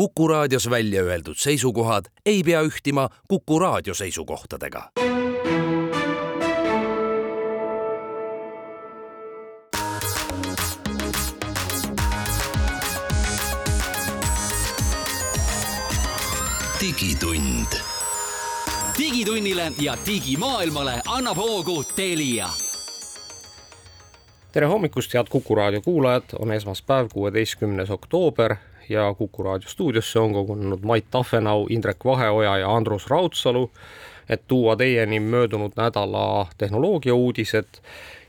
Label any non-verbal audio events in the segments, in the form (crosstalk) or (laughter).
Kuku raadios välja öeldud seisukohad ei pea ühtima Kuku raadio seisukohtadega. digitund. digitunnile ja digimaailmale annab hoogu Telia tere hommikust, head Kuku raadio kuulajad, on esmaspäev, kuueteistkümnes oktoober ja Kuku raadio stuudiosse on kogunenud Mait Tafenau, Indrek Vaheoja ja Andrus Raudsalu, et tuua teieni möödunud nädala tehnoloogia uudised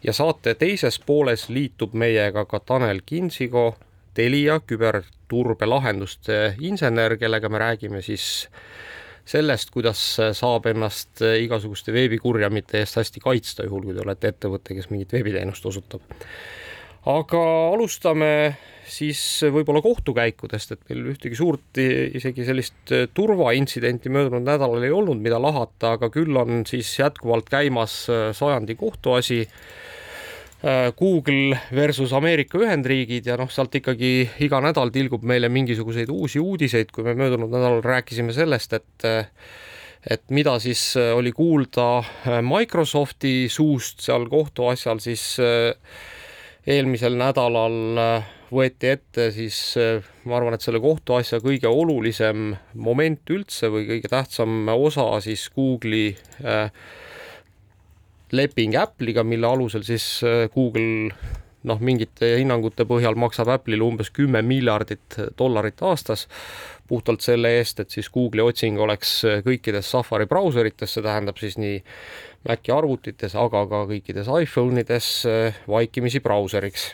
ja saate teises pooles liitub meiega ka Tanel Kinsigo, Telia küberturbelahenduste insener, kellega me räägime siis sellest, kuidas saab ennast igasuguste veebikurjamite eest hästi kaitsta, juhul kui te olete ettevõte, kes mingit veebiteenust osutab. Aga alustame siis võib-olla kohtukäikudest, et meil ühtegi suurt isegi sellist turvaintsidenti möödunud nädalal ei olnud, mida lahata, aga küll on siis jätkuvalt käimas sajandi kohtuasi Google versus Ameerika Ühendriigid ja noh, sealt ikkagi iga nädal tilgub meile mingisuguseid uusi uudiseid, kui me möödunud nädalal rääkisime sellest, et et mida siis oli kuulda Microsofti suust seal kohtuasjal, siis eelmisel nädalal võeti ette siis ma arvan, et selle kohtuasja kõige olulisem moment üldse või kõige tähtsam osa siis Google'i äh, leping Apple'iga, mille alusel siis äh, Google noh, mingite hinnangute põhjal maksab Apple'ile umbes kümme miljardit dollarit aastas puhtalt selle eest, et siis Google'i otsing oleks kõikides Safari brauserites, see tähendab siis nii Maci arvutites, aga ka kõikides iPhone ides äh, vaikimisi brauseriks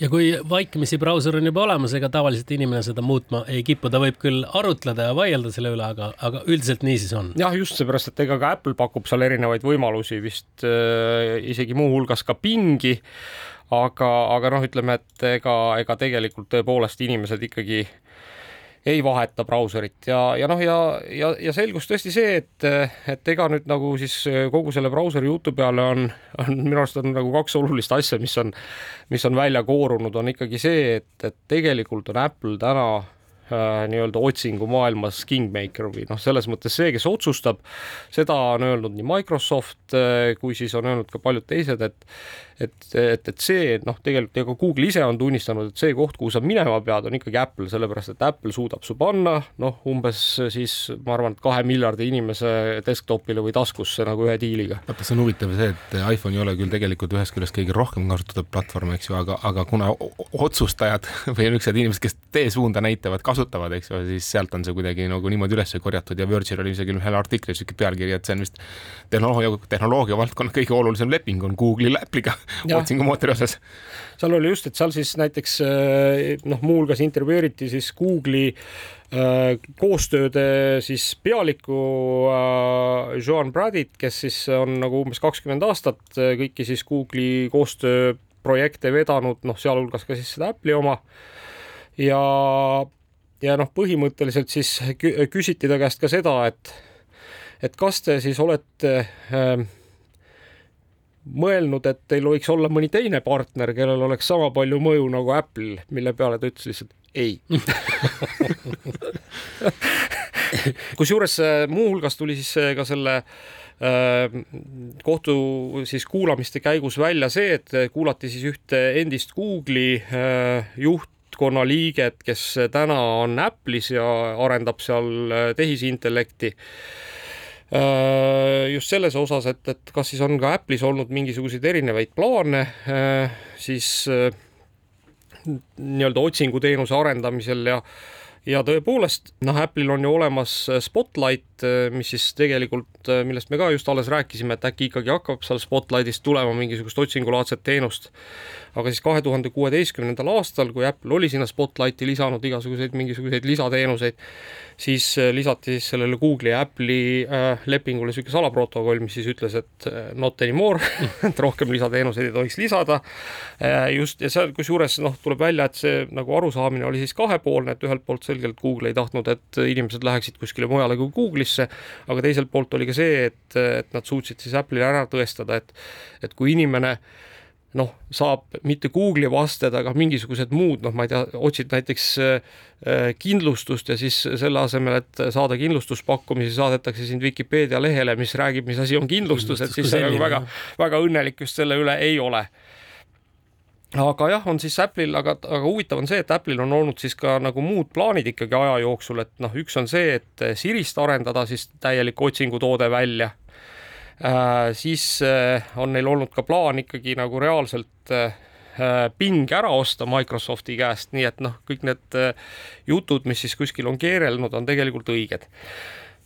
ja kui vaikimisi brauser on juba olemas, ega tavaliselt inimene seda muutma ei kipu, ta võib küll arutleda ja vaielda selle üle, aga, aga üldiselt nii siis on. jah, just seepärast, et ega ka Apple pakub seal erinevaid võimalusi vist äh, isegi muuhulgas ka pingi. aga, aga noh, ütleme, et ega, ega tegelikult tõepoolest inimesed ikkagi äh, ei vaheta brauserit. Ja, ja noh, ja, ja, ja selgus tõesti see, et, et ega nüüd nagu siis kogu selle brauseri jutu peale on, on minu arust on nagu kaks olulist asja, mis on, mis on välja koorunud, on ikkagi see, et, et tegelikult on Apple täna äh, nii-öelda otsingumaailmas kingmaker või noh, selles mõttes see, kes otsustab, seda on öelnud nii Microsoft äh, kui siis on öelnud ka paljud teised, et et, et, et see, noh, tegelikult ka Google ise on tunnistanud, et see koht, kuhu sa minema pead, on ikkagi Apple, sellepärast et Apple suudab su panna noh, umbes siis ma arvan, et kahe miljardi inimese desktopile või taskusse nagu ühe diiliga. vaata, see on huvitav see, et iPhone ei ole küll tegelikult ühest küljest kõige rohkem kasutatud platvorm, eks ju, aga, aga kuna otsustajad (laughs) või niisugused inimesed, kes teesuunda näitavad, kasutavad, eks ju, siis sealt on see kuidagi nagu niimoodi üles korjatud ja Virgil oli isegi ühel artiklil sihuke pealkiri, et see on vist tehnoloogia, tehnoloogia valdkonna kõige olulisem leping on Google'i Apple'iga (laughs) otsingumootori osas. seal oli just, et seal siis näiteks äh, noh, muuhulgas intervjueeriti siis Google'i äh, koostööde siis pealikku äh, Joan Bradit, kes siis on nagu umbes kakskümmend aastat kõiki siis Google'i koostööprojekte vedanud, noh, sealhulgas ka siis seda Apple'i oma ja ja noh, põhimõtteliselt siis küsiti ta käest ka seda, et et kas te siis olete äh, mõelnud, et teil võiks olla mõni teine partner, kellel oleks sama palju mõju nagu Apple, mille peale ta ütles lihtsalt ei. (laughs) Kusjuures äh, muuhulgas tuli siis äh, ka selle äh, kohtu siis kuulamiste käigus välja see, et kuulati siis ühte endist Google'i juhtkonna liiget, kes täna on Apple'is ja arendab seal tehisintellekti just selles osas, et, et kas siis on ka Apple'is olnud mingisuguseid erinevaid plaane äh, siis äh, nii-öelda otsinguteenuse arendamisel ja ja tõepoolest, noh, Apple'il on ju olemas Spotlight, mis siis tegelikult, millest me ka just alles rääkisime, et äkki ikkagi hakkab seal Spotlightist tulema mingisugust otsingulaadset teenust aga siis kahe tuhande kuueteistkümnendal aastal, kui Apple oli sinna Spotlighti lisanud igasuguseid mingisuguseid lisateenuseid, siis äh, lisati siis sellele Google'i ja Apple'i äh, lepingule niisugune salaprotokoll, mis siis ütles, et äh, not anymore (laughs) et rohkem lisateenuseid ei tohiks lisada äh,. just ja seal kusjuures noh, tuleb välja, et see nagu arusaamine oli siis kahepoolne, et ühelt poolt selgelt Google ei tahtnud, et inimesed läheksid kuskile mujale kui Google'isse, aga teiselt poolt oli ka see, et, et nad suutsid siis Apple'ile ära tõestada, et et kui inimene äh, noh, saab mitte Google'i vasted, aga mingisugused muud, noh, ma ei tea, otsid näiteks kindlustust ja siis selle asemel, et saada kindlustuspakkumisi, saadetakse sind Vikipeedia lehele, mis räägib, mis asi on kindlustus, et siis sa nagu väga, väga õnnelik just selle üle ei ole aga jah, on siis Apple'il, aga, aga huvitav on see, et Apple'il on olnud siis ka nagu muud plaanid ikkagi aja jooksul, et noh, üks on see, et Sirist arendada siis täielik otsingutoode välja äh,. siis äh, on neil olnud ka plaan ikkagi nagu reaalselt äh, Bing ära osta Microsofti käest, nii et noh, kõik need äh, jutud, mis siis kuskil on keerelnud, on tegelikult õiged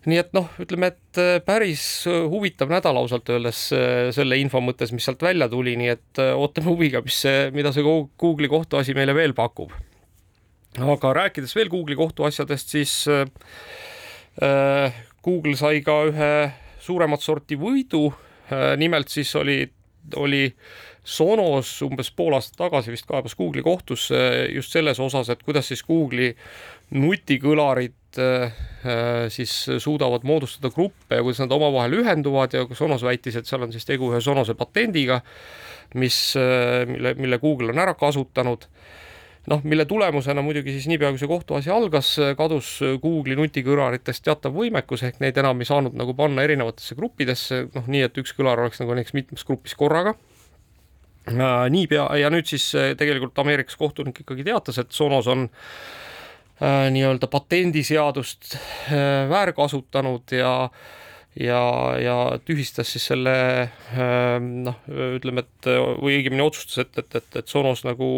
nii et noh, ütleme, et äh, päris äh, huvitav nädal ausalt öeldes äh, selle info mõttes, mis sealt välja tuli, nii et ootame huviga, mis mida see Google'i kohtuasi meile veel pakub. aga rääkides veel Google'i kohtuasjadest, siis äh, Google sai ka ühe suuremat sorti võidu äh,. nimelt siis oli, oli Sonos umbes pool aastat tagasi vist kaebas Google'i kohtusse just selles osas, et kuidas siis Google'i nutikõlarid siis suudavad moodustada gruppe ja kuidas nad omavahel ühenduvad ja Sonos väitis, et seal on siis tegu ühe Sonose patendiga, mis, äh, mille, mille Google on ära kasutanud. noh, mille tulemusena muidugi siis niipea, kui see kohtuasi algas, kadus Google'i nutikõlaritest teatav võimekus, ehk neid enam ei saanud nagu panna erinevatesse gruppidesse, noh nii, et üks kõlar oleks nagu näiteks mitmes grupis korraga äh, niipea ja nüüd siis tegelikult Ameerikas kohtunik ikkagi teatas, et Sonos on äh, Äh, nii-öelda patendiseadust äh, väärkasutanud ja ja, ja tühistas siis selle äh, noh, ütleme, et või õigemini otsustas, et, et, et, et Sonos nagu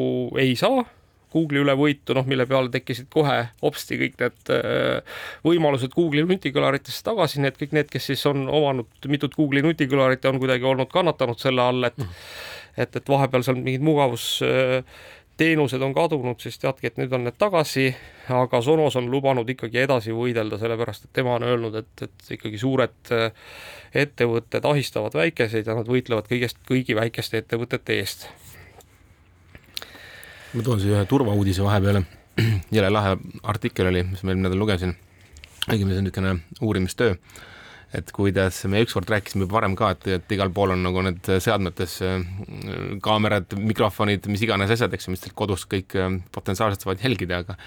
ei saa Google'i üle võitu, noh, mille peale tekkisid kohe hopsti kõik need võimalused Google'i nutikõlaritesse tagasi, need kõik need, kes siis on omanud mitut Google'i nutikõlarit ja on kuidagi olnud kannatanud selle all, et mm. et, et vahepeal seal mingid mugavus teenused on kadunud, siis teadki, et nüüd on need tagasi, aga Sonos on lubanud ikkagi edasi võidelda, sellepärast et tema on öelnud, et, et ikkagi suured äh, ettevõtted ahistavad väikeseid ja nad võitlevad kõigest, kõigi väikeste ettevõtete eest. ma toon siia ühe turvauudise vahepeale, (clears throat) jõle lahe artikkel oli, mis ma eelmine nädal lugesin, õigemini see on niisugune uurimistöö et kuidas me ükskord rääkisime varem ka, et, et igal pool on nagu need seadmetes äh, kaamerad, mikrofonid, mis iganes asjad, eks ju, mis teil kodus kõik äh, potentsiaalselt saavad jälgida, aga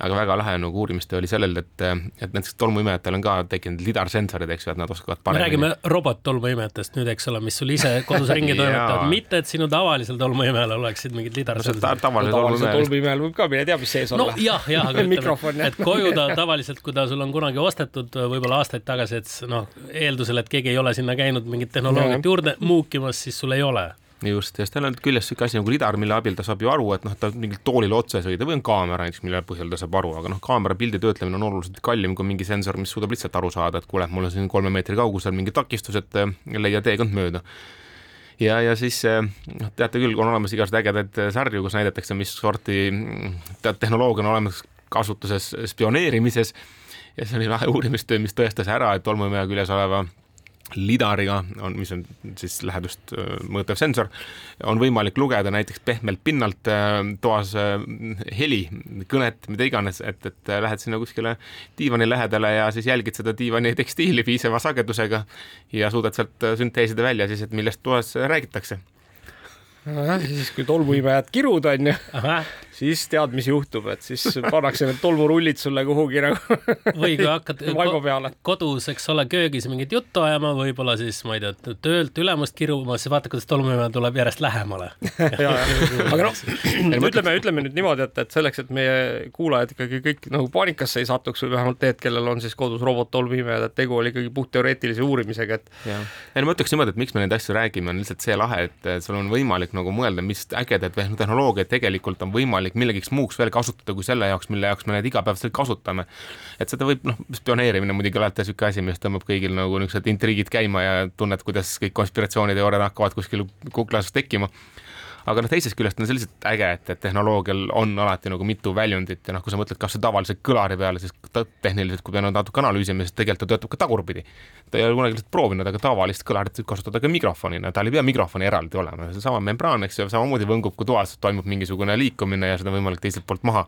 aga väga lahe nagu uurimistöö oli sellel, et, et näiteks tolmuimejatel on ka tekkinud lidarsensorid, eks ju, et nad oskavad paremini. me räägime robottolmuimejatest nüüd, eks ole, mis sul ise kodus (laughs) ringi toimetavad mitte et sinu tavalisel tolmuimejal oleksid mingid lidarsensorid ta,. tavalisel tolmuimejal võib ka mine tea, mis sees olla. (laughs) no jah, jah, aga ütleme, et koju ta tavaliselt, kui ta sul on kunagi ostetud, võib-olla aastaid tagasi, et noh, eeldusel, et keegi ei ole sinna käinud mingit tehnoloogiat juurde muukimas, siis sul ei ole just, ja siis tal on küljes niisugune asi nagu lidar, mille abil ta saab ju aru, et noh, ta mingilt toolile otse sõida või on kaamera näiteks, mille põhjal ta saab aru, aga noh, kaamera pildi töötlemine on oluliselt kallim kui mingi sensor, mis suudab lihtsalt aru saada, et kuule, mul on siin kolme meetri kaugusel mingi takistus, et eh, leia teekond mööda. Ja, ja siis eh, noh, teate küll, on olemas igasuguseid ägedaid eh, sarju, kus näidatakse, mis sorti mm, tehnoloogia on olemas kasutuses spioneerimises. Ja see oli lahe uurimistöö, mis tõestas ära, et tolmuimeja küljes oleva lidariga on, mis on siis lähedust mõõtev sensor, on võimalik lugeda näiteks pehmelt pinnalt toas heli, kõnet, mida iganes, et, et lähed sinna kuskile diivani lähedale ja siis jälgid seda diivani tekstiili piisava sagedusega ja suudad sealt sünteesida välja siis, et millest toas räägitakse. Nojah, siis kui tolmuimejad kirud on ju, siis tead, mis juhtub, et siis pannakse need tolmurullid sulle kuhugi nagu (laughs) või kui hakkad (laughs) kodus, eks ole, köögis mingit juttu ajama, võib-olla siis ma ei tea, töölt ülemust kiruma, siis vaata, kuidas tolmuimeja tuleb järjest lähemale. (laughs) Aga noh, ütleme, ütleme nüüd niimoodi, et, et selleks, et meie kuulajad ikkagi kõik nagu paanikasse ei satuks või vähemalt need, kellel on siis kodus robot-tolmuimejad, et tegu oli ikkagi puhtteoreetilise uurimisega, et. ei no ma ütleks niimoodi, et miks me neid asju räägime, on lihtsalt see lahe, et sul on võimalik nagu mõelda, mis ägedat tehnoloogiat tegelikult on võimalik millegiks muuks veel kasutada kui selle jaoks, mille jaoks me neid igapäevaselt kasutame. et seda võib, noh, spioneerimine muidugi alati niisugune asi, mis tõmbab kõigil nagu niisugused intriigid käima ja tunned, kuidas kõik konspiratsiooniteooriad hakkavad kuskil kuklas tekkima aga noh, teisest küljest on see lihtsalt äge, et, et tehnoloogial on alati nagu mitu väljundit ja noh, kui sa mõtled kasvõi tavalise kõlari peale, siis tehniliselt, kui pean natuke analüüsima, siis tegelikult ta töötab ka tagurpidi. ta ei ole kunagi lihtsalt proovinud, aga tavalist kõlarit võib kasutada ka mikrofonina, tal ei pea mikrofoni eraldi olema, seesama membraan, eks ju, samamoodi võngub, kui toas toimub mingisugune liikumine ja seda on võimalik teiselt poolt maha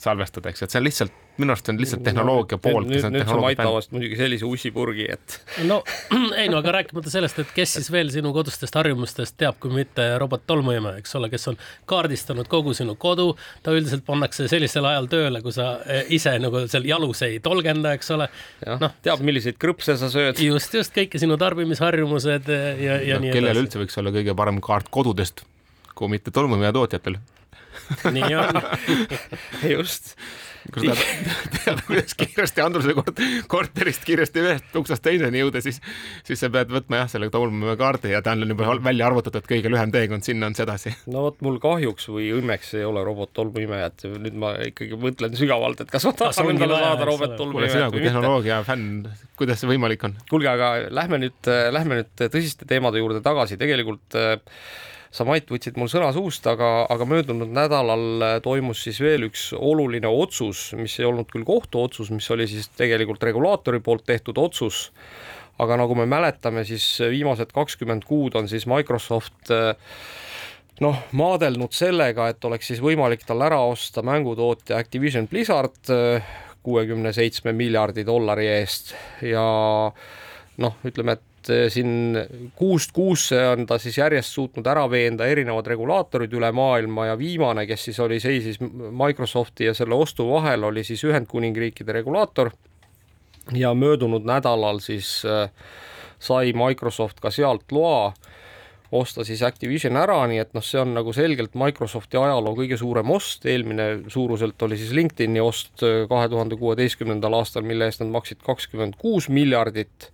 salvestada, eks, et see on lihtsalt, minu arust see on lihtsalt tehnoloogia no, poolt. nüüd, nüüd sa Mait avast muidugi sellise ussipurgi, et. no (clears throat) ei no aga rääkimata sellest, et kes siis veel sinu kodustest harjumustest teab, kui mitte robot-tolmuimeja, eks ole, kes on kaardistanud kogu sinu kodu, ta üldiselt pannakse sellisel ajal tööle, kui sa eh, ise nagu seal jalus ei tolgenda, eks ole. noh, teab, milliseid krõpse sa sööd. just, just kõiki sinu tarbimisharjumused ja, ja no, nii edasi. kellel üldse võiks olla kõige parem kaart kodudest, kui mitte tolmuimeja tootjatel (laughs) nii on just kui sa (laughs) tead, kuidas kiiresti Andruse kort, korterist kiiresti ühest uksest teiseni jõuda, siis, siis sa pead võtma jah, selle tolmuimeja kaardi ja tal on juba välja arvutatud, et kõige lühem teekond sinna on sedasi. no vot, mul kahjuks või õnneks ei ole robot-tolmuimejat, nüüd ma ikkagi mõtlen sügavalt, et kas ma tahan endale saada robot-tolmuimejat. sina kui tehnoloogia fänn, kuidas see võimalik on? kuulge, aga lähme nüüd, lähme nüüd tõsiste teemade juurde tagasi, tegelikult äh, sa, Mait, võtsid mul sõna suust, aga, aga möödunud nädalal toimus siis veel üks oluline otsus, mis ei olnud küll kohtuotsus, mis oli siis tegelikult regulaatori poolt tehtud otsus, aga nagu me mäletame, siis viimased kakskümmend kuud on siis Microsoft noh, maadelnud sellega, et oleks siis võimalik tal ära osta mängutootja Activision Blizzard kuuekümne seitsme miljardi dollari eest. Ja noh, ütleme, et et eh, siin kuust kuusse on ta siis järjest suutnud ära veenda erinevad regulaatorid üle maailma ja viimane, kes siis oli, seisis Microsofti ja selle ostu vahel, oli siis Ühendkuningriikide regulaator. ja möödunud nädalal siis äh, sai Microsoft ka sealt loa osta siis Activision ära, nii et noh, see on nagu selgelt Microsofti ajaloo kõige suurem ost, eelmine suuruselt oli siis LinkedIni ost eh, kahe tuhande kuueteistkümnendal aastal, mille eest nad maksid kakskümmend kuus miljardit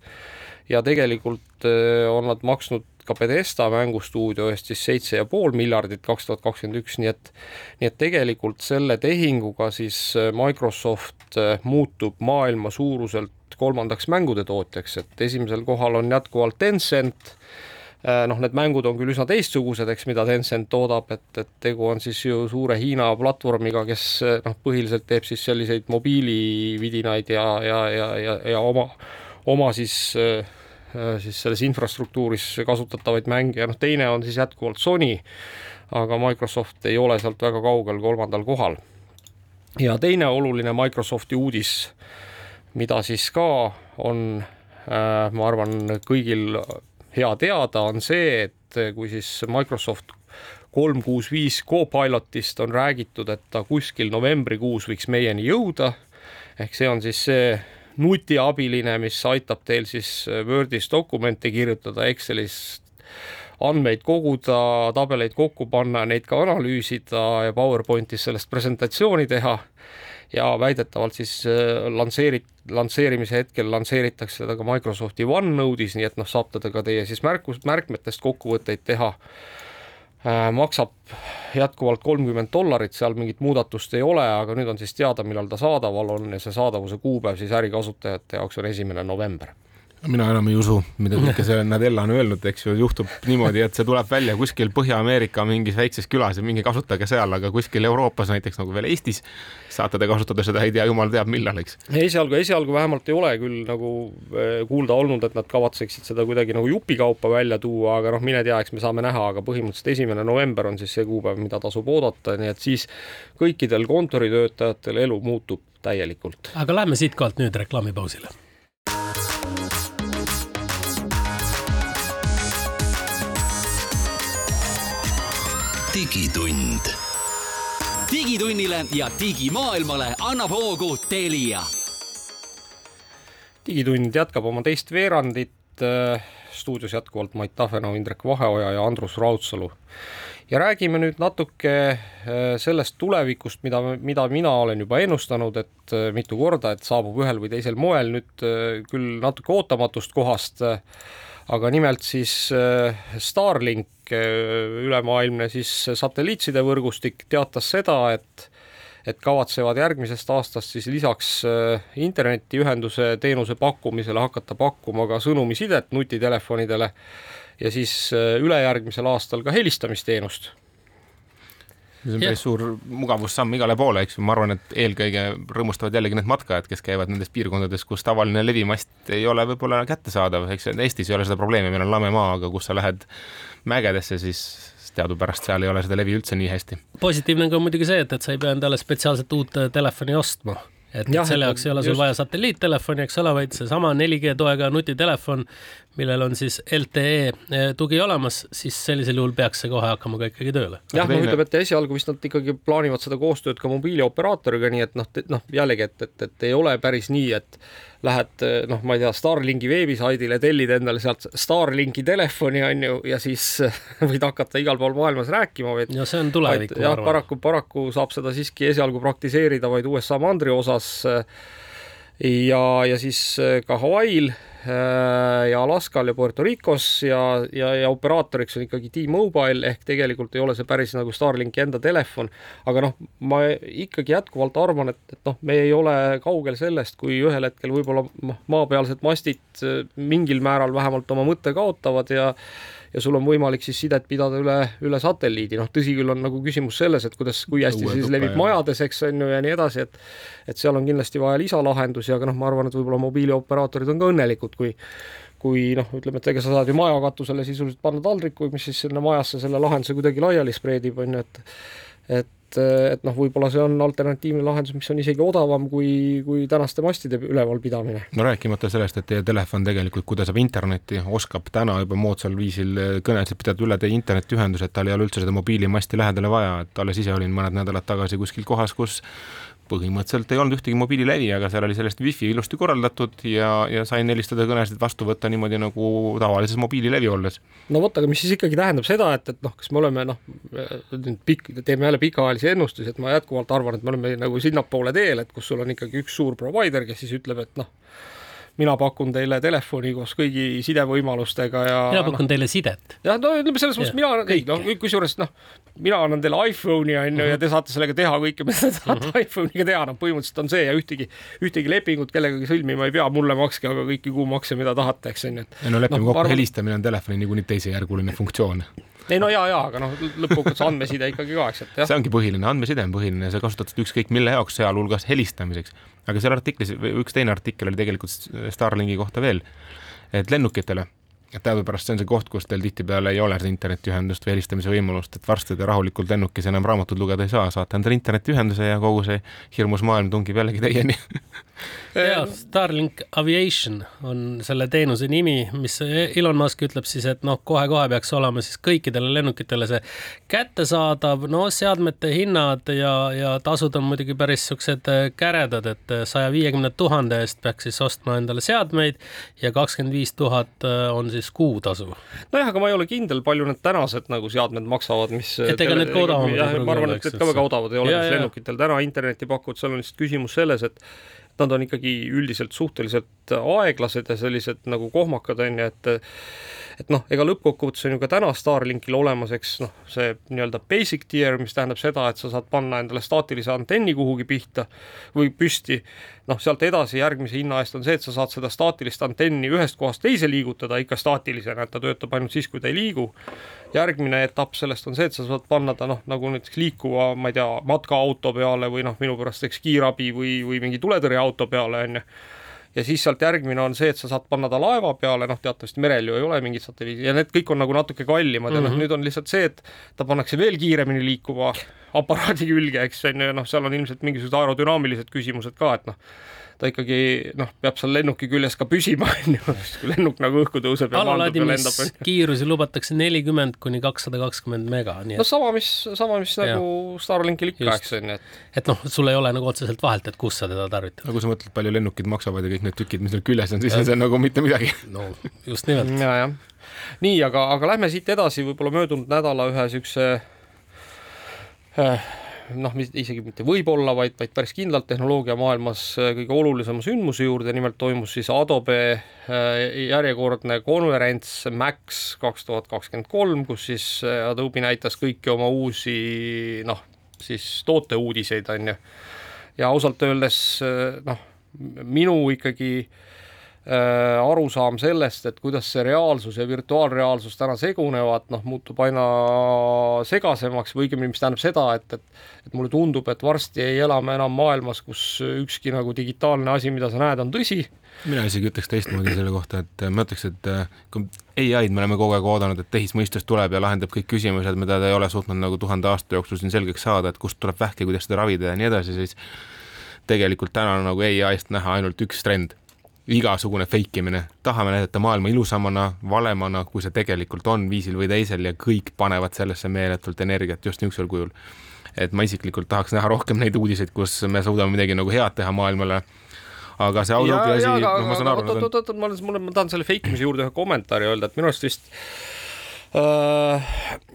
ja tegelikult äh, on nad maksnud ka Pedesta mängustuudio eest siis seitse ja pool miljardit kaks tuhat kakskümmend üks, nii et nii et tegelikult selle tehinguga siis äh, Microsoft äh, muutub maailma suuruselt kolmandaks mängude tootjaks, et esimesel kohal on jätkuvalt Tencent, noh, need mängud on küll üsna teistsugused, eks, mida Tencent toodab, et, et tegu on siis ju suure Hiina platvormiga, kes noh, põhiliselt teeb siis selliseid mobiilividinaid ja, ja, ja, ja, ja oma, oma siis äh, Äh, siis selles infrastruktuuris kasutatavaid mänge ja noh, teine on siis jätkuvalt Sony, aga Microsoft ei ole sealt väga kaugel kolmandal kohal. ja teine oluline Microsofti uudis, mida siis ka on, äh, ma arvan, kõigil hea teada, on see, et kui siis Microsoft kolm kuus viis Copilotist on räägitud, et ta kuskil novembrikuus võiks meieni jõuda, ehk see on siis see nutiabiline, mis aitab teil siis äh, Wordis dokumente kirjutada, Excelis andmeid koguda, tabeleid kokku panna, neid ka analüüsida ja PowerPointis sellest presentatsiooni teha. Ja väidetavalt siis äh, lansseeri-, lansseerimise hetkel lansseeritakse seda ka Microsofti OneNode'is, nii et noh, saab teda ka teie siis märkus, märkmetest kokkuvõtteid teha maksab jätkuvalt kolmkümmend dollarit, seal mingit muudatust ei ole, aga nüüd on siis teada, millal ta saadaval on ja see saadavuse kuupäev siis ärikasutajate jaoks on esimene november mina enam ei usu, mida (laughs) kõike see Nadella on öelnud, eks ju, juhtub niimoodi, et see tuleb välja kuskil Põhja-Ameerika mingis väikses külas ja minge kasutage seal, aga kuskil Euroopas näiteks nagu veel Eestis saate te kasutada seda, ei tea, jumal teab millal, eks. esialgu, esialgu vähemalt ei ole küll nagu eh, kuulda olnud, et nad kavatseksid seda kuidagi nagu jupikaupa välja tuua, aga noh, mine tea, eks me saame näha, aga põhimõtteliselt esimene november on siis see kuupäev, mida tasub oodata, nii et siis kõikidel kontoritöötajatel elu muutub täielikult. aga lähme siitkohalt nüüd reklaamipausile digitund. digitunnile ja digimaailmale annab hoogu Telia. digitund jätkab oma teist veerandit. stuudios jätkuvalt Mait Tafenov, Indrek Vaheoja ja Andrus Raudsalu. ja räägime nüüd natuke äh, sellest tulevikust, mida, mida mina olen juba ennustanud, et äh, mitu korda, et saabub ühel või teisel moel nüüd äh, küll natuke ootamatust kohast aga nimelt siis äh, Starlink, äh, ülemaailmne siis satelliitside võrgustik teatas seda, et et kavatsevad järgmisest aastast siis lisaks äh, internetiühenduse teenuse pakkumisele hakata pakkuma ka sõnumisidet nutitelefonidele ja siis ülejärgmisel aastal ka helistamisteenust see on päris suur mugavussamm igale poole, eks ju, ma arvan, et eelkõige rõõmustavad jällegi need matkajad, kes käivad nendes piirkondades, kus tavaline levimast ei ole võib-olla kättesaadav, eks Eestis ei ole seda probleemi, meil on lame maa, aga kus sa lähed mägedesse, siis teadupärast seal ei ole seda levi üldse nii hästi. positiivne on ka muidugi see, et, et sa ei pea endale spetsiaalselt uut telefoni ostma et ja, selle jaoks ei ole sul just... vaja satelliittelefoni, eks ole, vaid seesama 4G toega nutitelefon, millel on siis LTE eh, tugi olemas, siis sellisel juhul peaks see kohe hakkama ka ikkagi tööle. jah, noh, ütleme, et esialgu vist nad ikkagi plaanivad seda koostööd ka mobiilioperaatoriga, nii et noh, noh jällegi, et, et, et ei ole päris nii, et lähed noh, ma ei tea, Starlinki veebisaidile, tellid endale sealt Starlinki telefoni, on ju, ja siis võid hakata igal pool maailmas rääkima, vaid no see on tulevik, ma arvan. paraku, paraku saab seda siiski esialgu praktiseerida vaid USA mandri osas ja, ja siis ka Hawaii'l ja Alaskal ja Puerto Ricos ja, ja, ja operaatoriks on ikkagi T-Mobile ehk tegelikult ei ole see päris nagu Starlinki enda telefon. aga noh, ma ikkagi jätkuvalt arvan, et, et noh, me ei ole kaugel sellest, kui ühel hetkel võib-olla maapealsed mastid äh, mingil määral vähemalt oma mõtte kaotavad ja ja sul on võimalik siis sidet pidada üle, üle satelliidi, noh tõsi küll, on nagu küsimus selles, et kuidas, kui hästi Uue siis levib majades, eks on ju, ja nii edasi, et et seal on kindlasti vaja lisalahendusi, aga noh, ma arvan, et võib-olla mobiilioperaatorid on ka õnnelikud, kui kui noh, ütleme, et ega sa saad ju maja katusele sisuliselt panna taldriku, mis siis sinna majasse selle lahenduse kuidagi laiali spreedib, on ju, et et et, et noh, võib-olla see on alternatiivne lahendus, mis on isegi odavam kui, kui tänaste mastide ülevalpidamine. no rääkimata sellest, et teie telefon tegelikult, kui ta saab internetti, oskab täna juba moodsal viisil kõnesid pidada üle teie internetiühenduse, et tal ei ole üldse seda mobiilimasti lähedale vaja, et alles ise olin mõned nädalad tagasi kuskil kohas, kus põhimõtteliselt ei olnud ühtegi mobiililevi, aga seal oli sellest wifi ilusti korraldatud ja, ja sain helistada kõnesid vastu võtta niimoodi nagu tavalises mobiililevi olles. no vot, aga mis siis ikkagi tähendab seda, et, et noh, kas me oleme noh, nüüd pikk, teeme jälle pikaajalisi ennustusi, et ma jätkuvalt arvan, et me oleme nagu sinnapoole teel, et kus sul on ikkagi üks suur provider, kes siis ütleb, et noh, mina pakun teile telefoni koos kõigi sidevõimalustega ja mina pakun no, teile sidet. jah, no ütleme selles mõttes mina, noh, kusjuures noh, mina annan teile iPhone'i on ju ja te saate sellega teha kõike, mida te tahate mm -hmm. iPhone'iga teha, noh, põhimõtteliselt on see ja ühtegi, ühtegi lepingut kellegagi sõlmima ei pea, mulle makske aga kõiki kuumakse, mida tahate, eks on ju. ei no lepime no, kokku arvan..., helistamine on telefoni niikuinii teisejärguline funktsioon ei no ja, ja, aga noh, lõppkokkuvõttes andmeside ikkagi ka, eks, et jah. see ongi põhiline, andmeside on põhiline, sa kasutad seda ükskõik mille jaoks, sealhulgas helistamiseks. aga seal artiklis, üks teine artikkel oli tegelikult Starlinki kohta veel, et lennukitele et teadupärast see on see koht, kus teil tihtipeale ei ole internetiühendust või helistamise võimalust, et varsti te rahulikult lennukis enam raamatut lugeda ei saa, saate endale internetiühenduse ja kogu see hirmus maailm tungib jällegi teieni. (laughs) Ja Starlink Aviation on selle teenuse nimi, mis Elon Musk ütleb siis, et noh, kohe-kohe peaks olema siis kõikidele lennukitele see kättesaadav, no seadmete hinnad ja, ja tasud on muidugi päris siuksed käredad, et saja viiekümne tuhande eest peaks siis ostma endale seadmeid ja kakskümmend viis tuhat on siis siis kuutasu. nojah, aga ma ei ole kindel, palju need tänased nagu seadmed maksavad, mis et ega need ka odavamad ei pruugi olla, eks. ka väga odavad ei ole, mis lennukitel täna internetti pakuvad, seal on lihtsalt küsimus selles, et nad on ikkagi üldiselt suhteliselt aeglased ja sellised nagu kohmakad, on ju, et et noh, ega lõppkokkuvõttes on ju ka täna Starlinkil olemas, eks noh, see nii-öelda basic tier, mis tähendab seda, et sa saad panna endale staatilise antenni kuhugi pihta või püsti, noh, sealt edasi järgmise hinna eest on see, et sa saad seda staatilist antenni ühest kohast teise liigutada ikka staatilisena, et ta töötab ainult siis, kui ta ei liigu. järgmine etapp sellest on see, et sa saad panna ta noh, nagu näiteks liikuva, ma ei tea, matkaauto peale või noh, minu pärast eks kiirabi või, või mingi tuletõrjeauto peale, on ju ja siis sealt järgmine on see, et sa saad panna ta laeva peale, noh, teatavasti merel ju ei ole mingit satelliidi ja need kõik on nagu natuke kallimad mm -hmm. ja noh, mhm. nüüd on lihtsalt see, et ta pannakse veel kiiremini liikuva (laughs) aparaadi külge, eks on ju, noh, seal on ilmselt mingisugused aerodünaamilised küsimused ka, et noh ta ikkagi noh, peab seal lennuki küljes ka püsima, (laughs) on ju, kui lennuk nagu õhku tõuseb ja maandub ja lendab. kiirusi lubatakse nelikümmend kuni kakssada kakskümmend mega, nii et. no sama, mis, sama, mis ja. nagu Starlinkil ikka, eks on ju, et. et noh, sul ei ole nagu otseselt vahelt, et kus sa teda tarvitad. no kui sa mõtled, palju lennukid maksavad ja kõik need tükid, mis neil küljes on, siis on see nagu mitte midagi. (laughs) no just nimelt. ja, jah. nii, aga, aga lähme siit edasi võib-olla möödunud nädala ühe siukse äh, noh, isegi mitte võib-olla, vaid, vaid päris kindlalt tehnoloogiamaailmas äh, kõige olulisema sündmuse juurde, nimelt toimus siis Adobe äh, järjekordne konverents Max kaks tuhat kakskümmend kolm, kus siis äh, Adobe näitas kõiki oma uusi noh, siis tooteuudiseid, on ju. ja ausalt öeldes noh, minu ikkagi äh, arusaam sellest, et kuidas see reaalsus ja virtuaalreaalsus täna segunevad, noh, muutub aina segasemaks või õigemini, mis tähendab seda, et, et et mulle tundub, et varsti ei ela me enam maailmas, kus ükski nagu digitaalne asi, mida sa näed, on tõsi. Mina isegi ütleks teistmoodi selle kohta, et ma ütleks, et äh, kui ai-d me oleme kogu aeg oodanud, et tehismõistus tuleb ja lahendab kõik küsimused, mida ta ei ole suutnud nagu tuhande aasta jooksul siin selgeks saada, et kust tuleb vähk ja kuidas seda ravida ja nii edasi, siis tegelikult täna on nagu ai-st näha ainult üks trend igasugune fake imine, tahame näidata maailma ilusamana, valemana, kui see tegelikult on viisil või teisel ja kõik panevad sellesse meeletult energiat just niisugusel kujul. et ma isiklikult tahaks näha rohkem neid uudiseid, kus me suudame midagi nagu head teha maailmale aga see Outlooki asi, noh, ma saan aru. oot, oot, oot, ma, mul, ma tahan selle fake imise juurde ühe kommentaari öelda, et minu arust vist Uh,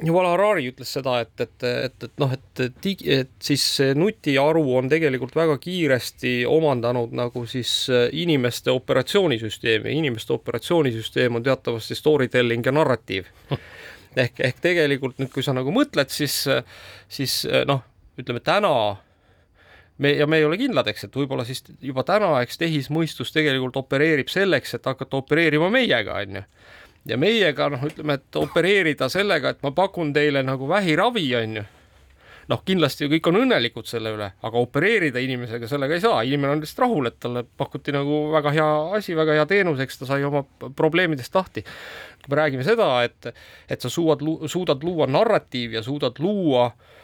Yuval Harari ütles seda, et, et, et, et noh, et digi, et siis nutiaru on tegelikult väga kiiresti omandanud nagu siis äh, inimeste operatsioonisüsteemi, inimeste operatsioonisüsteem on teatavasti story telling ja narratiiv. (laughs) ehk, ehk tegelikult nüüd, kui sa nagu mõtled, siis, siis noh, ütleme täna me ja me ei ole kindlad, eks, et võib-olla siis juba täna, eks tehismõistus tegelikult opereerib selleks, et hakata opereerima meiega, on ju ja meiega noh, ütleme, et opereerida sellega, et ma pakun teile nagu vähiravi, on ju. noh, kindlasti kõik on õnnelikud selle üle, aga opereerida inimesega sellega ei saa, inimene on lihtsalt rahul, et talle pakuti nagu väga hea asi, väga hea teenus, eks ta sai oma probleemidest lahti. kui me räägime seda, et, et sa suudad, suudad luua narratiivi ja suudad luua äh,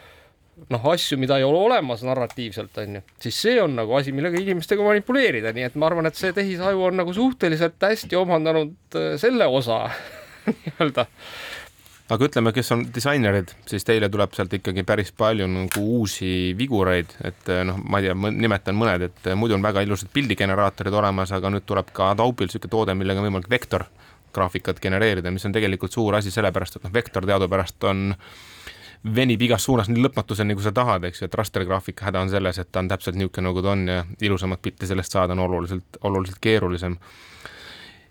noh, asju, mida ei ole olemas narratiivselt, on ju, siis see on nagu asi, millega inimestega manipuleerida, nii et ma arvan, et see tehisaju on nagu suhteliselt hästi omandanud äh, selle osa (laughs) nii-öelda. Aga ütleme, kes on disainerid, siis teile tuleb sealt ikkagi päris palju nagu uusi vigureid, et äh, noh, ma ei tea, nimetan mõned, et äh, muidu on väga ilusad pildigeneraatorid olemas, aga nüüd tuleb ka Adobe'l niisugune toode, millega on võimalik vektorgraafikat genereerida, mis on tegelikult suur asi, sellepärast et noh, vektor teadupärast on äh, venib igas suunas nii lõpmatuseni, kui sa tahad, eks ju, et rastergraafika häda on selles, et ta on täpselt niisugune, nagu ta on ja ilusamat pilti sellest saada on oluliselt, oluliselt keerulisem.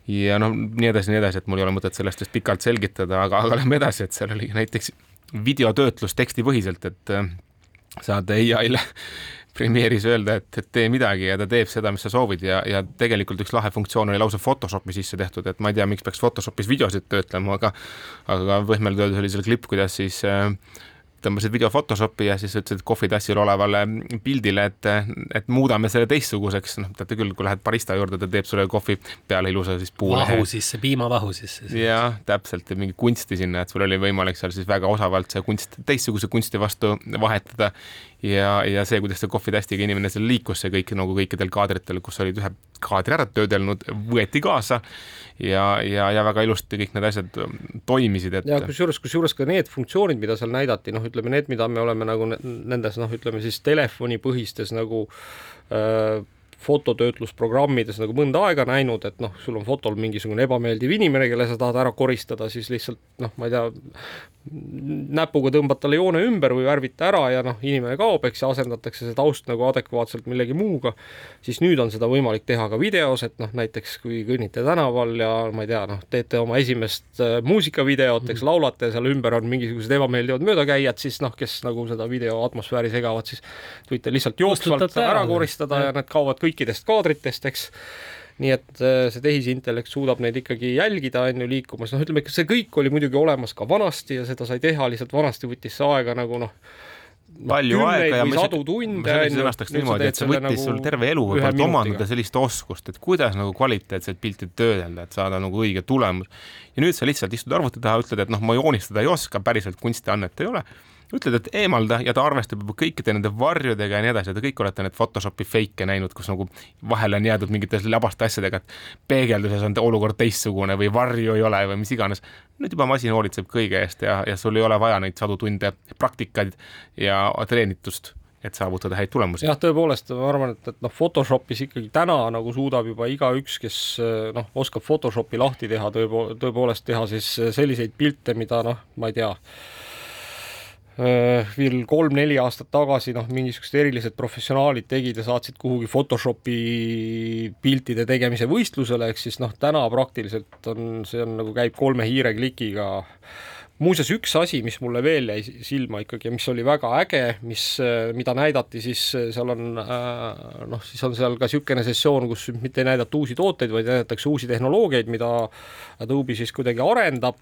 ja noh, nii edasi, nii edasi, et mul ei ole mõtet sellest vist pikalt selgitada, aga, aga lähme edasi, et seal oli näiteks videotöötlus tekstipõhiselt, et äh, saad ai-le Premiere'is öelda, et, et tee midagi ja ta teeb seda, mis sa soovid ja, ja tegelikult üks lahe funktsioon oli lausa Photoshopi sisse tehtud, et ma ei tea, miks peaks Photoshopis videosid töötlema, aga aga võhmelt öeldes oli seal klipp, kuidas siis äh, tõmbasid video Photoshopi ja siis ütlesid kohvitassil olevale pildile, et, et muudame selle teistsuguseks, noh, teate küll, kui lähed barista juurde, ta teeb sulle kohvi peale ilusa siis puulehe. vahu sisse, piimavahu sisse. jah, täpselt, mingi kunsti sinna, et sul oli võimalik seal siis väga osavalt see kunst teistsuguse kunsti vastu vahetada ja, ja see, kuidas see kohvitastiga inimene seal liikus, see kõik nagu kõikidel kaadritel, kus olid ühe kaadri ära töödelnud, võeti kaasa ja, ja, ja väga ilusti kõik need asjad toimisid, et. ja kusjuures, kusjuures ka need funktsioonid, mida seal näidati, noh, ütleme need, mida me oleme nagu nendes noh, ütleme siis telefonipõhistes nagu äh, fototöötlusprogrammides nagu mõnda aega näinud, et noh, sul on fotol mingisugune ebameeldiv inimene, kelle sa tahad ära koristada, siis lihtsalt noh, ma ei tea, näpuga tõmbad talle joone ümber või värvid ära ja noh, inimene kaob, eks, ja asendatakse see taust nagu adekvaatselt millegi muuga, siis nüüd on seda võimalik teha ka videos, et noh, näiteks kui kõnnite tänaval ja ma ei tea, noh, teete oma esimest äh, muusikavideot, eks laulate ja seal ümber on mingisugused ebameeldivad möödakäijad, siis noh, kes nagu seda video atmosfääri segavad, siis võite lihtsalt jooksvalt ära koristada ja need kaovad kõikidest kaadritest, eks nii et äh, see tehisintellekt suudab neid ikkagi jälgida, on ju, liikumas, noh, ütleme, see kõik oli muidugi olemas ka vanasti ja seda sai teha, lihtsalt vanasti võttis see aega nagu noh, no, palju aega ja ma sadu tunde. ma sõnastaks niimoodi, et see võttis nagu sul terve elu võib-olla omandada sellist oskust, et kuidas nagu kvaliteetset pilti töödelda, et saada nagu õige tulemus. ja nüüd sa lihtsalt istud arvuti taha, ütled, et noh, ma joonistada ei oska, päriselt kunstiannet ei ole ütled, et eemalda ja ta arvestab juba kõikide nende varjudega ja nii edasi, te kõik olete need Photoshopi fake'e näinud, kus nagu vahele on jäädud mingite labaste asjadega, et peegelduses on olukord teistsugune või varju ei ole või mis iganes. nüüd juba masin hoolitseb kõige eest ja, ja sul ei ole vaja neid sadu tunde praktikaid ja treenitust et saavutada häid tulemusi. jah, tõepoolest, ma arvan, et, et noh, Photoshopis ikkagi täna nagu suudab juba igaüks, kes noh, oskab Photoshopi lahti teha, tõepo-, tõepoolest teha siis selliseid pilte, mida noh, ma ei tea, veel kolm-neli aastat tagasi noh, mingisugused erilised professionaalid tegid ja saatsid kuhugi Photoshopi piltide tegemise võistlusele, ehk siis noh, täna praktiliselt on, see on nagu käib kolme hiireklikiga. Muuseas, üks asi, mis mulle veel jäi silma ikkagi ja mis oli väga äge, mis, mida näidati, siis seal on noh, siis on seal ka niisugune sessioon, kus mitte ei näidata uusi tooteid, vaid näidatakse uusi tehnoloogiaid, mida Adobe siis kuidagi arendab,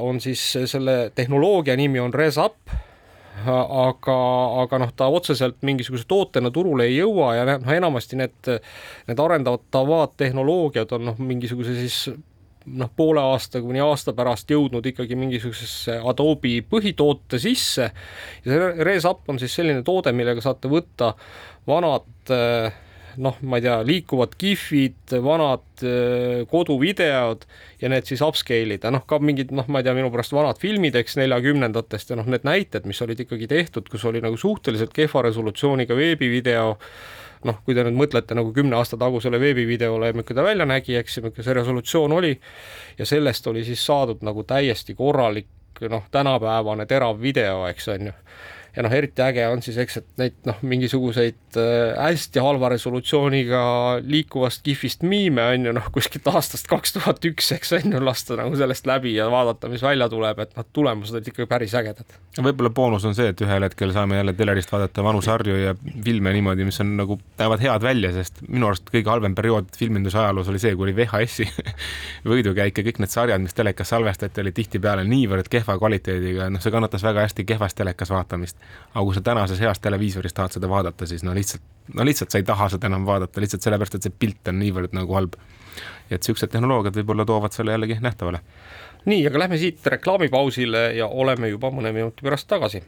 on siis selle tehnoloogia nimi on ResUp, aga, aga noh, ta otseselt mingisuguse tootena turule ei jõua ja noh, enamasti need, need arendatavad tehnoloogiad on noh, mingisuguse siis noh, poole aasta kuni aasta pärast jõudnud ikkagi mingisugusesse Adobe põhitoote sisse. Ja see ResUp on siis selline toode, millega saate võtta vanad noh, ma ei tea, liikuvad kihvid, vanad koduvideod ja need siis upscale ida, noh ka mingid noh, ma ei tea, minu pärast vanad filmid, eks neljakümnendatest ja noh, need näited, mis olid ikkagi tehtud, kus oli nagu suhteliselt kehva resolutsiooniga veebivideo. Noh, kui te nüüd mõtlete nagu kümne aasta tagusele veebivideole, milline ta välja nägi, eks, milline see resolutsioon oli, ja sellest oli siis saadud nagu täiesti korralik noh, tänapäevane terav video, eks on ju ja noh, eriti äge on siis, eks, et neid noh, mingisuguseid äh, hästi halva resolutsiooniga liikuvast kihvist miime on ju noh, kuskilt aastast kaks tuhat üks, eks on ju, lasta nagu sellest läbi ja vaadata, mis välja tuleb, et noh, tulemused olid ikka päris ägedad. võib-olla boonus on see, et ühel hetkel saame jälle telerist vaadata vanu sarju ja filme niimoodi, mis on nagu, näevad head välja, sest minu arust kõige halvem periood filminduse ajaloos oli see, kui oli VHS-i (laughs) võidukäik ja kõik need sarjad, mis telekas salvestati, olid tihtipeale niivõrd kehva kvaliteediga, noh, see kannatas väga hästi kehvas telekas vaatamist aga kui sa tänases heas televiisoris tahad seda vaadata, siis no lihtsalt, no lihtsalt sa ei taha seda enam vaadata, lihtsalt sellepärast, et see pilt on niivõrd nagu halb. et niisugused tehnoloogiad võib-olla toovad selle jällegi nähtavale. nii, aga lähme siit reklaamipausile ja oleme juba mõne minuti pärast tagasi.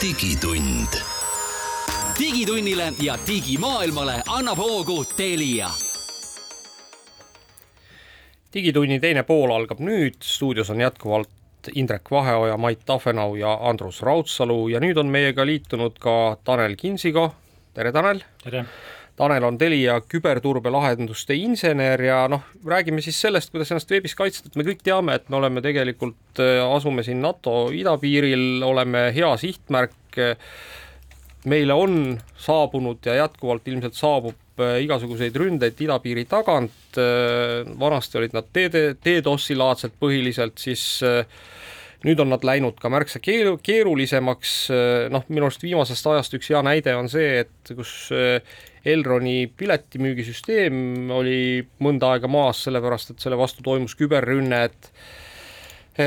digitund. digitunnile ja digimaailmale annab hoogu Telia digitunni teine pool algab nüüd, stuudios on jätkuvalt Indrek Vaheoja, Mait Tafenau ja Andrus Raudsalu. Ja nüüd on meiega liitunud ka Tanel Kinsigo, tere Tanel! tere! Tanel on Telia küberturbelahenduste insener ja noh, räägime siis sellest, kuidas ennast veebis kaitsta, et me kõik teame, et me oleme tegelikult, äh, asume siin NATO idapiiril, oleme hea sihtmärk, meile on saabunud ja jätkuvalt ilmselt saabub igasuguseid ründeid idapiiri tagant, äh, vanasti olid nad DDoS-i laadselt põhiliselt, siis äh, nüüd on nad läinud ka märksa keeru-, keerulisemaks, noh, minu arust viimasest ajast üks hea näide on see, et kus Elroni piletimüügisüsteem oli mõnda aega maas, sellepärast et selle vastu toimus küberrünne, et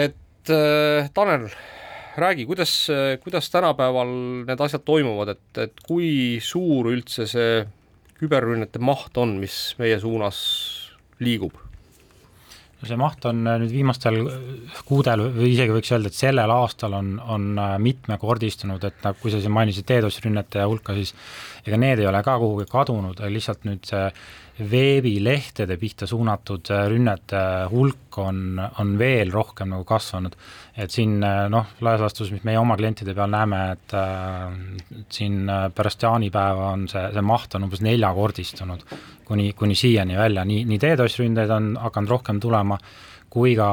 et Tanel, räägi, kuidas, kuidas tänapäeval need asjad toimuvad, et, et kui suur üldse see küberrünnete maht on, mis meie suunas liigub? no see maht on äh, nüüd viimastel äh, kuudel või isegi võiks öelda, et sellel aastal on, on äh, mitmekordistunud, et nagu, kui sa siin mainisid DDoS rünnete hulka, siis ega need ei ole ka kuhugi kadunud, lihtsalt nüüd see veebilehtede pihta suunatud rünnete hulk on, on veel rohkem nagu kasvanud. et siin noh, laias laastus, mis meie oma klientide peal näeme, et äh, siin pärast jaanipäeva on see, see maht on umbes neljakordistunud kuni, kuni siiani välja, nii, nii DDoS ründeid on hakanud rohkem tulema, kui ka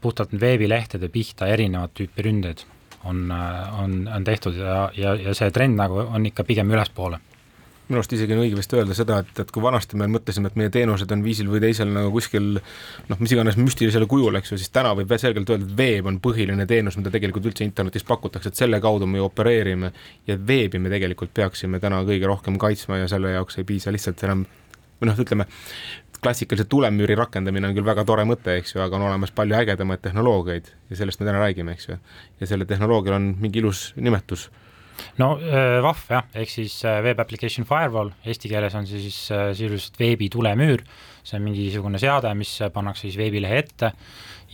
puhtalt veebilehtede pihta erinevat tüüpi ründeid on, on, on tehtud ja, ja, ja see trend nagu on ikka pigem ülespoole minu arust isegi on õige vist öelda seda, et, et kui vanasti me mõtlesime, et meie teenused on viisil või teisel nagu kuskil noh, mis iganes müstilisel kujul, eks ju, siis täna võib selgelt öelda, et veeb on põhiline teenus, mida tegelikult üldse internetis pakutakse, et selle kaudu me ju opereerime ja veebi me tegelikult peaksime täna kõige rohkem kaitsma ja selle jaoks ei piisa lihtsalt enam või noh, ütleme klassikalise tulemüüri rakendamine on küll väga tore mõte, eks ju, aga on olemas palju ägedamaid tehnoloogiaid ja sellest me täna räägime, eks ju. ja sellel tehnoloogial on mingi ilus nimetus no äh, vahv jah, ehk siis äh, Web Application Firewall, eesti keeles on see siis äh, sisuliselt veebi tulemüür, see on mingisugune seade, mis pannakse siis veebilehe ette.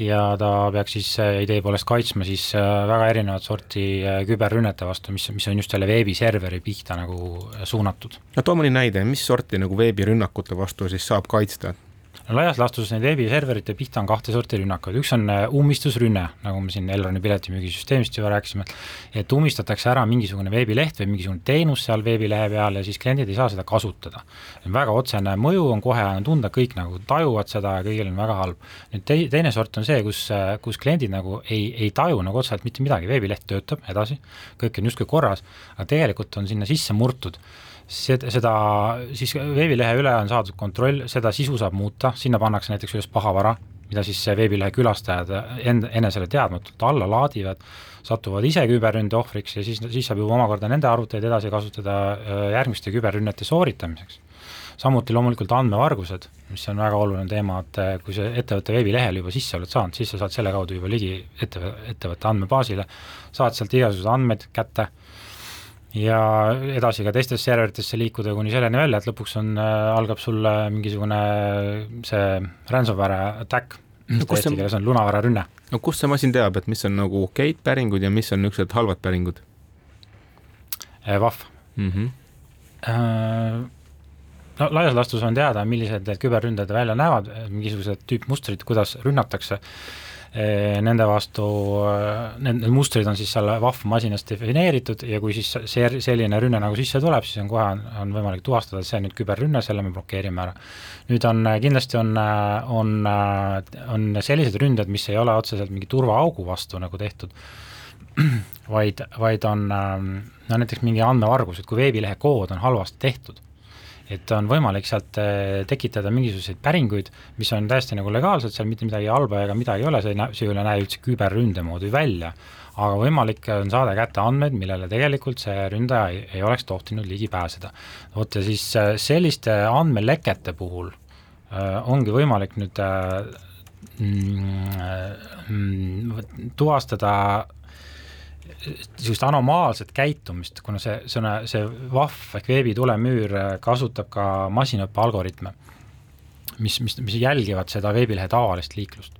Ja ta peaks siis idee poolest kaitsma siis väga erinevat sorti küberrünnete vastu, mis, mis on just selle veebiserveri pihta nagu suunatud. no too mõni näide, mis sorti nagu veebirünnakute vastu siis saab kaitsta, no laias laastus neid veebiserverite pihta on kahte sorti rünnakuid, üks on äh, ummistusrünne, nagu me siin Elroni piletimüügisüsteemist juba rääkisime, et ummistatakse ära mingisugune veebileht või mingisugune teenus seal veebilehe peal ja siis kliendid ei saa seda kasutada. väga otsene mõju on kohe on tunda, kõik nagu tajuvad seda ja kõigil on väga halb. nüüd tei-, teine sort on see, kus, äh, kus kliendid nagu ei, ei taju nagu otseselt mitte midagi, veebileht töötab edasi, kõik on justkui korras, aga tegelikult on sinna sisse murtud seda, seda siis veebilehe üle on saadud kontroll, seda sisu saab muuta, sinna pannakse näiteks üles pahavara, mida siis veebilehe külastajad end-, enesele teadmatult alla laadivad, satuvad ise küberründe ohvriks ja siis, siis saab juba omakorda nende arvuteid edasi kasutada äh, järgmiste küberrünnete sooritamiseks. samuti loomulikult andmevargused, mis on väga oluline teema, et äh, kui sa ettevõtte veebilehele juba sisse oled saanud, siis sa saad selle kaudu juba ligi ettevõ-, ettevõtte andmebaasile, saad sealt igasuguseid andmeid kätte ja edasi ka teistesse serveritesse liikuda kuni selleni välja, et lõpuks on äh,, algab sul mingisugune see ransomware attack no,, eesti keeles on lunavararünne. no kust see masin teab, et mis on nagu okeid päringud ja mis on niisugused halvad päringud äh,? Vahv mm. -hmm. Äh, no laias laastus on teada, millised need küberründed välja näevad, mingisugused tüüpmustrid, kuidas rünnatakse nende vastu, need, need mustrid on siis seal Wahv masinas defineeritud ja kui siis see, selline rünne nagu sisse tuleb, siis on kohe, on võimalik tuvastada, et see on nüüd küberrünne, selle me blokeerime ära. nüüd on, kindlasti on, on, on sellised ründed, mis ei ole otseselt mingi turvaaugu vastu nagu tehtud, vaid, vaid on no näiteks mingi andmevargus, et kui veebilehe kood on halvasti tehtud et on võimalik sealt äh, tekitada mingisuguseid päringuid, mis on täiesti nagu legaalsed, seal mitte midagi halba ega midagi ei ole, see ei näe, see ei ole, näe üldse küberründe moodi välja, aga võimalik on saada kätte andmeid, millele tegelikult see ründaja ei, ei oleks tohtinud ligi pääseda. vot ja siis äh, selliste andmelekete puhul äh, ongi võimalik nüüd äh, tuvastada niisugust anomaalset käitumist, kuna see, see on, see vahv ehk veebi tulemüür kasutab ka masinõppe algoritme, mis, mis, mis jälgivad seda veebilehe tavalist liiklust.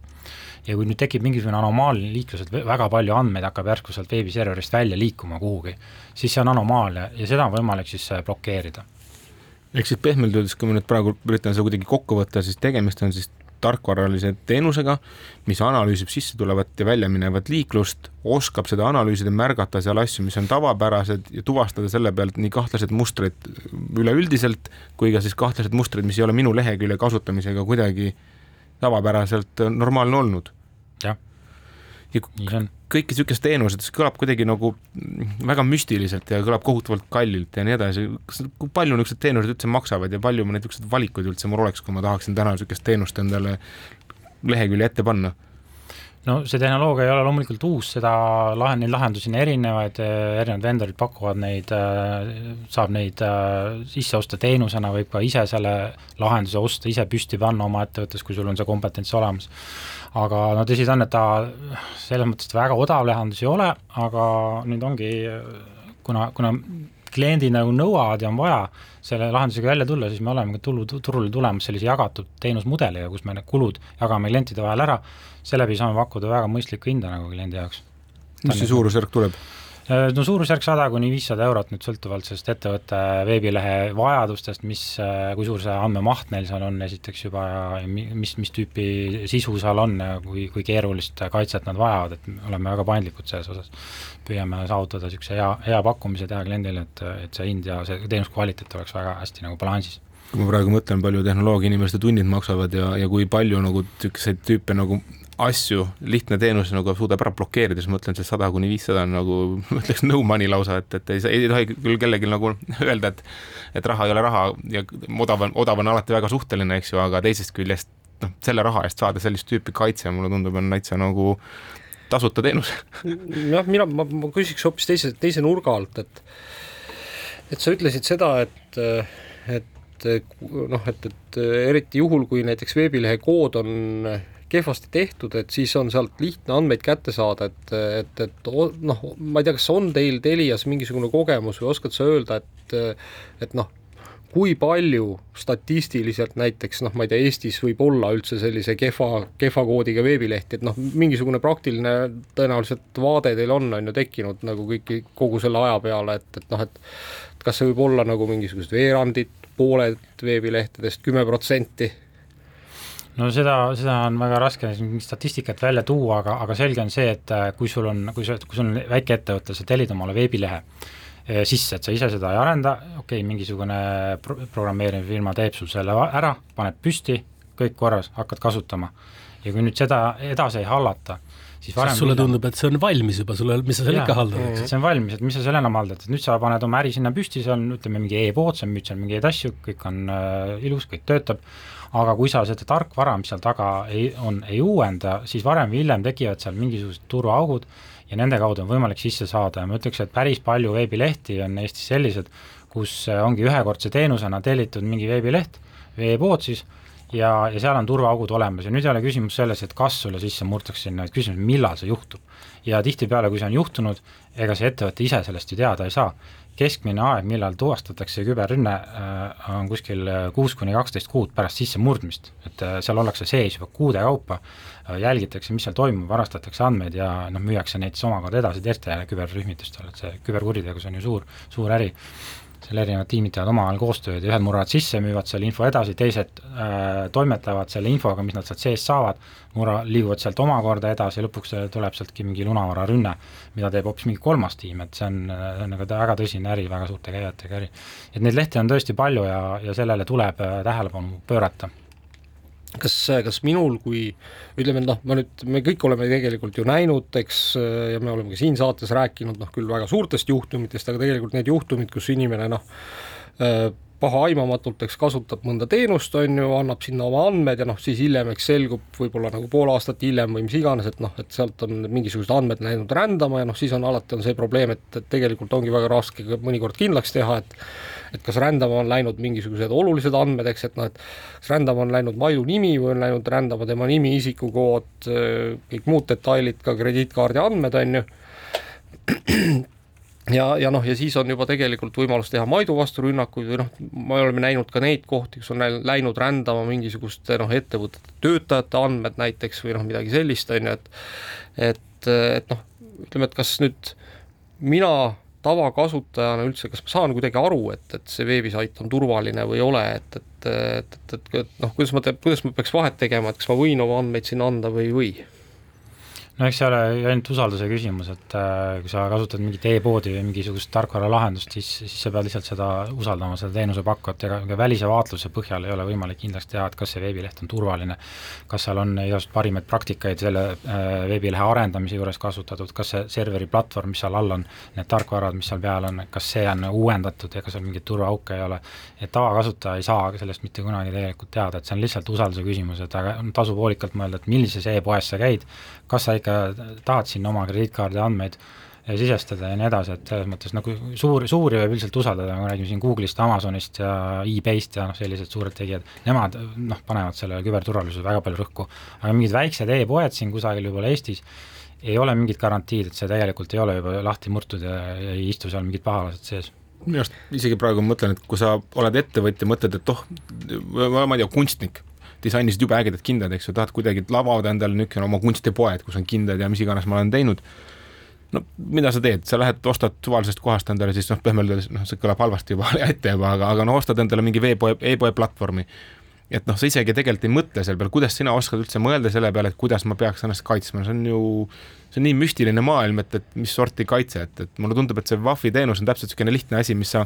ja kui nüüd tekib mingisugune anomaalne liiklus, et väga palju andmeid hakkab järsku sealt veebiserverist välja liikuma kuhugi, siis see on anomaalia ja seda on võimalik siis äh, blokeerida ehk siis pehmelt öeldes, kui ma nüüd praegu üritan seda kuidagi kokku võtta, siis tegemist on siis tarkvaralise teenusega, mis analüüsib sissetulevat ja väljaminevat liiklust, oskab seda analüüsida, märgata seal asju, mis on tavapärased ja tuvastada selle pealt nii kahtlased mustrid üleüldiselt kui ka siis kahtlased mustrid, mis ei ole minu lehekülje kasutamisega kuidagi tavapäraselt normaalne olnud. jah, nii see on kõiki niisugust teenused, see kõlab kuidagi nagu väga müstiliselt ja kõlab kohutavalt kallilt ja nii edasi. kas, kui palju niisugused teenused üldse maksavad ja palju niisuguseid valikuid üldse mul oleks, kui ma tahaksin täna niisugust teenust endale lehekülje ette panna? No see tehnoloogia ei ole loomulikult uus, seda lahe, neid lahendusi on erinevaid, erinevad vendorid pakuvad neid, saab neid sisse osta teenusena, võib ka ise selle lahenduse osta, ise püsti panna oma ettevõttes, kui sul on see kompetents olemas. Aga no tõsi ta on, et ta selles mõttes, väga odav lahendus ei ole, aga nüüd ongi, kuna, kuna kliendid nagu nõuavad ja on vaja selle lahendusega välja tulla, siis me oleme ka tulu, turule tulemas sellise jagatud teenusmudeliga, kus me need kulud jagame klientide vahel ära, seeläbi saame pakkuda väga mõistlikku hinda nagu kliendi jaoks. mis see suurusjärk tuleb? Äh, no suurusjärk sada kuni viissada eurot nüüd sõltuvalt sellest ettevõtte veebilehe vajadustest, mis, äh, kui suur see andmemaht neil seal on esiteks juba ja mis, mis tüüpi sisu seal on ja kui, kui keerulist kaitset nad vajavad, et me oleme väga paindlikud selles osas. püüame saavutada niisuguse hea, hea pakkumise teha kliendile, et, et see hind ja see teenuskvaliteet oleks väga hästi nagu balansis kui ma praegu mõtlen, palju tehnoloogia inimeste tunnid maksavad ja, ja kui palju nagu niisuguseid tüüpe nagu asju lihtne teenus nagu suudab ära blokeerida, siis ma mõtlen, see sada kuni viissada on nagu, ma ütleks no money lausa, et, et ei, ei tohi küll kellelgi nagu öelda, et et raha ei ole raha ja odav on, odav on alati väga suhteline, eks ju, aga teisest küljest noh, selle raha eest saada sellist tüüpi kaitse, mulle tundub, on täitsa nagu tasuta teenus. jah, mina, ma, ma küsiks hoopis teise, teise nurga alt, et et sa ütlesid seda, et, et noh, et, et eriti juhul, kui näiteks veebilehe kood on kehvasti tehtud, et siis on sealt lihtne andmeid kätte saada, et, et, et noh, ma ei tea, kas on teil Telias mingisugune kogemus või oskad sa öelda, et, et noh, kui palju statistiliselt näiteks noh, ma ei tea, Eestis võib olla üldse sellise kehva, kehva koodiga veebilehti, et noh, mingisugune praktiline tõenäoliselt vaade teil on, on ju tekkinud nagu kõiki, kogu selle aja peale, et, et noh, et kas see võib olla nagu mingisugused veerandid, pooled veebilehtedest, kümme protsenti no seda, seda on väga raske statistikat välja tuua, aga, aga selge on see, et äh, kui sul on, kui sa, kui sul on väikeettevõte, sa tellid omale veebilehe äh, sisse, et sa ise seda ei arenda, okei okay,, mingisugune pro-, programmeerimisfirma teeb sul selle ära, paneb püsti, kõik korras, hakkad kasutama. ja kui nüüd seda edasi ei hallata, siis sest sulle tundub, et see on valmis juba, sul, mis sa seal ikka haldad, eks. see on valmis, et mis sa seal enam haldad, et nüüd sa paned oma äri sinna püsti, seal on ütleme, mingi e-pood, sa müüd seal mingeid asju, kõik on äh, ilus, kõik töötab, aga kui sa seda tarkvara, mis seal taga ei, on, ei uuenda, siis varem või hiljem tekivad seal mingisugused turvaaugud ja nende kaudu on võimalik sisse saada ja ma ütleks, et päris palju veebilehti on Eestis sellised, kus ongi ühekordse teenusena tellitud mingi veebileht, veepood siis, ja, ja seal on turvaaugud olemas ja nüüd ei ole küsimus selles, et kas sulle sisse murtakse sinna, vaid küsimus, millal see juhtub. ja tihtipeale, kui see on juhtunud, ega see ettevõte ise sellest ju teada ei saa. Keskmine aeg, millal tuvastatakse küberrünne, äh, on kuskil äh, kuus kuni kaksteist kuud pärast sissemurdmist, et äh, seal ollakse sees juba kuude kaupa, jälgitakse, mis seal toimub, varastatakse andmeid ja noh, müüakse neid siis omakorda edasi teistele küberrühmitustele, et see küberkuritegevus on ju suur, suur äri seal erinevad tiimid teevad omavahel koostööd ja ühed murravad sisse, müüvad selle info edasi, teised äh, toimetavad selle infoga, mis nad sealt seest saavad, murra-, liiguvad sealt omakorda edasi ja lõpuks tuleb sealtki mingi lunavararünne, mida teeb hoopis mingi kolmas tiim, et see on, see on nagu väga tõsine äri, väga suurte käijatega äri. et neid lehti on tõesti palju ja, ja sellele tuleb äh, tähelepanu pöörata kas, kas minul kui ütleme, noh, ma nüüd, me kõik oleme tegelikult ju näinud, eks, ja me oleme ka siin saates rääkinud noh, küll väga suurtest juhtumitest, aga tegelikult need juhtumid, kus inimene noh, pahaaimamatult, eks kasutab mõnda teenust, on ju, annab sinna oma andmed ja noh, siis hiljem, eks selgub võib-olla nagu pool aastat hiljem või mis iganes, et noh, et sealt on mingisugused andmed läinud rändama ja noh, siis on alati on see probleem, et, et tegelikult ongi väga raske mõnikord kindlaks teha, et et kas rändama on läinud mingisugused olulised andmed, eks, et noh, et kas rändama on läinud Maidu nimi või on läinud rändama tema nimi, isikukood, kõik muud detailid, ka krediitkaardi andmed, on ju. Ja, ja noh, ja siis on juba tegelikult võimalus teha Maidu vastu rünnakuid või noh, me oleme näinud ka neid kohti, kus on läinud rändama mingisuguste noh, ettevõtete töötajate andmed näiteks või noh, midagi sellist, on ju, et et, et noh, ütleme, et kas nüüd mina tavakasutajana üldse, kas ma saan kuidagi aru, et, et see veebisait on turvaline või ei ole, et, et, et, et, et, noh, kuidas ma, kuidas ma peaks vahet tegema, et kas ma võin oma andmeid sinna anda või ei või? No eks see ole ainult usalduse küsimus, et äh, kui sa kasutad mingit e-poodi või mingisugust tarkvaralahendust, siis, siis sa pead lihtsalt seda usaldama, seda teenusepakkujat, ega, ega välise vaatluse põhjal ei ole võimalik kindlaks teha, et kas see veebileht on turvaline, kas seal on igasuguseid parimaid praktikaid selle äh, veebilehe arendamise juures kasutatud, kas see serveri platvorm, mis seal all on, need tarkvarad, mis seal peal on, kas see on uuendatud ja kas seal mingeid turvaauke ei ole, et tavakasutaja ei saa sellest mitte kunagi tegelikult teada, et see on lihtsalt usalduse küsimus, et aga tasub hoolikalt mõelda, et millises e-poes sa käid, kas sa ikka tahad sinna oma krediitkaardi andmeid sisestada ja nii edasi, et selles mõttes nagu suuri, suuri võib üldiselt usaldada, me räägime siin Google'ist, Amazonist ja e-Bay'st ja noh, sellised suured tegijad, nemad noh, panevad sellele küberturvalisusele väga palju rõhku. aga mingid väiksed e-poed siin kusagil võib-olla Eestis ei ole mingit garantiid, et see tegelikult ei ole juba lahti murtud ja, ei istu seal mingid pahalased sees minu arust isegi praegu mõtlen, et kui sa oled ettevõtja, mõtled, et oh, ma ei tea, kunstnik disainisid jube ägedad kindad, eks ju, tahad kuidagi lavada endale niisugune oma kunstipoed, kus on kindad ja mis iganes ma olen teinud. no mida sa teed, sa lähed, ostad suvalisest kohast endale siis noh, pehmelt öeldes noh, see kõlab halvasti juba (laughs) ette juba, aga, aga no ostad endale mingi veepoe e, e-poe platvormi. Et noh, sa isegi tegelikult ei mõtle selle peale, kuidas sina oskad üldse mõelda selle peale, et kuidas ma peaks ennast kaitsma, see on ju, see on nii müstiline maailm, et, et mis sorti kaitse, et, et mulle tundub, et see Wi-Fi teenus on täpselt niisugune lihtne asi, mis sa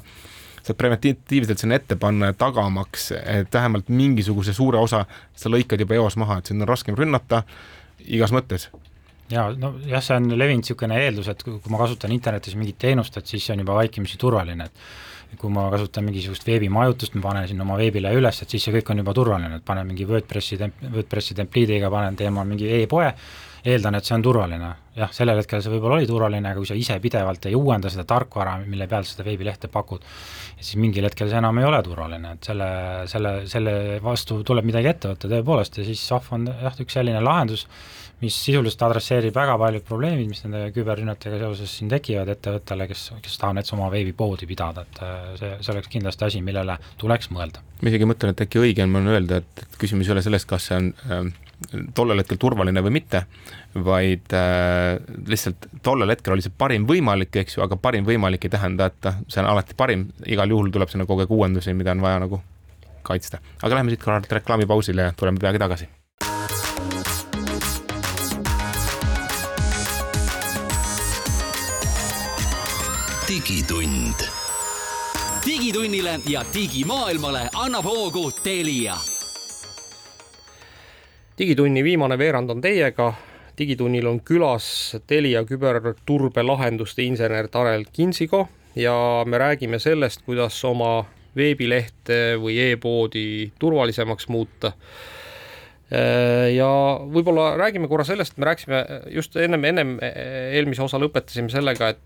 saad preventiivselt sinna ette panna tagamaks, et vähemalt mingisuguse suure osa sa lõikad juba eos maha, et sind on raskem rünnata igas mõttes. Jaa, no jah, see on levinud niisugune eeldus, et kui ma kasutan internetis mingit teenust, et siis see on juba vaikimisi turvaline, et kui ma kasutan mingisugust veebimajutust, ma panen sinna oma veebilehe üles, et siis see kõik on juba turvaline, et panen mingi WordPressi temp-, WordPressi templiidiga, panen, teen ma mingi e-poe, eeldan, et see on turvaline. jah, sellel hetkel see võib-olla oli turvaline, aga kui sa ise pidevalt ei uuenda seda tarkvara, mille peal seda veebilehte pakud, siis mingil hetkel see enam ei ole turvaline, et selle, selle, selle vastu tuleb midagi ette võtta tõepoolest ja siis SOF on jah, üks selline lahendus, mis sisuliselt adresseerib väga paljud probleemid, mis nende küberrünnetega seoses siin tekivad ettevõttele, kes, kes tahavad näiteks oma veebipoodi pidada, et äh, see, see oleks kindlasti asi, millele tuleks mõelda. ma isegi mõtlen, et äkki õigem on öelda, et küsimus ei ole selles, kas see on äh, tollel hetkel turvaline või mitte, vaid äh, lihtsalt tollel hetkel oli see parim võimalik, eks ju, aga parim võimalik ei tähenda, et see on alati parim, igal juhul tuleb sinna kogu aeg uuendusi, mida on vaja nagu kaitsta. aga lähme siit korralt reklaamipausile ja tuleme peagi tagasi. digitund. digitunnile ja digimaailmale annab hoogu Telia digitunni viimane veerand on teiega. digitunnil on külas Telia küberturbelahenduste insener Tanel Kinsigo ja me räägime sellest, kuidas oma veebilehte või e-poodi turvalisemaks muuta ja võib-olla räägime korra sellest, me rääkisime just ennem, ennem eelmise osa lõpetasime sellega, et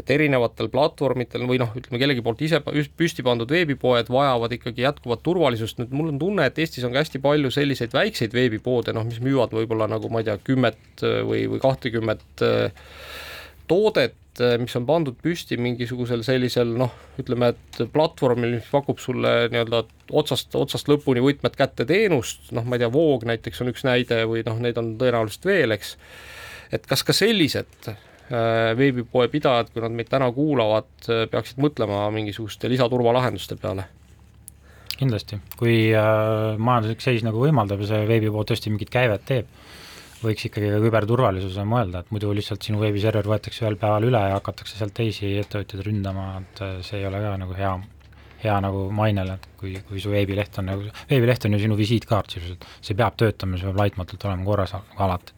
et erinevatel platvormidel või noh, ütleme kellegi poolt ise püsti pandud veebipoed vajavad ikkagi jätkuvat turvalisust, nüüd mul on tunne, et Eestis on ka hästi palju selliseid väikseid veebipoode, noh, mis müüvad võib-olla nagu ma ei tea, kümmet või, või kahtekümmet äh, toodet, äh, mis on pandud püsti mingisugusel sellisel noh, ütleme, et platvormil, mis pakub sulle nii-öelda otsast, otsast lõpuni võtmed kätte teenust, noh, ma ei tea, Voog näiteks on üks näide või noh, neid on tõenäoliselt veel, eks. et kas ka sellised äh, veebipoe pidajad, kui nad meid täna kuulavad, äh, peaksid mõtlema mingisuguste lisaturvalahenduste peale? kindlasti, kui äh, majanduslik seis nagu võimaldab ja see veebipood tõesti mingit käivet teeb võiks ikkagi ka küberturvalisuse mõelda, et muidu lihtsalt sinu veebiserver võetakse ühel päeval üle ja hakatakse sealt teisi ettevõtjaid ründama, et äh, see ei ole ka nagu hea, hea nagu mainele, et kui, kui su veebileht on nagu, veebileht on ju sinu visiitkaart sisuliselt, see peab töötama, see peab laitmatult olema korras nagu alati.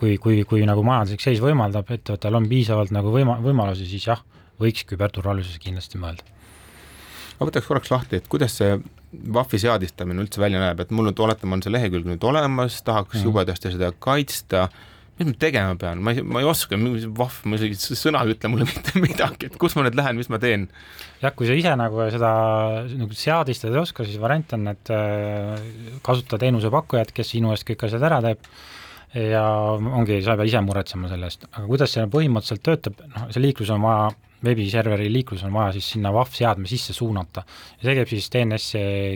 kui, kui, kui nagu majanduslik seis võimaldab, ettevõttel on piisavalt nagu võima-, võimalusi, siis jah, võiks küberturvalisuse kindlasti mõelda ma võtaks korraks lahti, et kuidas see Wi-Fi seadistamine üldse välja näeb, et mul nüüd oletame, on see lehekülg nüüd olemas, tahaks mm. jubedasti seda kaitsta, mis ma tegema pean, ma ei, ma ei oska, vahv, ma isegi, sõna ei ütle mulle (laughs) mitte midagi, et kus ma nüüd lähen, mis ma teen? jah, kui sa ise nagu seda nagu seadistada ei oska, siis variant on, et äh, kasuta teenusepakkujat, kes sinu eest kõik asjad ära teeb ja ongi, sa ei pea ise muretsema selle eest, aga kuidas see põhimõtteliselt töötab, noh, see liiklus on vaja veebiserveri liiklus on vaja siis sinna WAF seadme sisse suunata. ja see käib siis DNS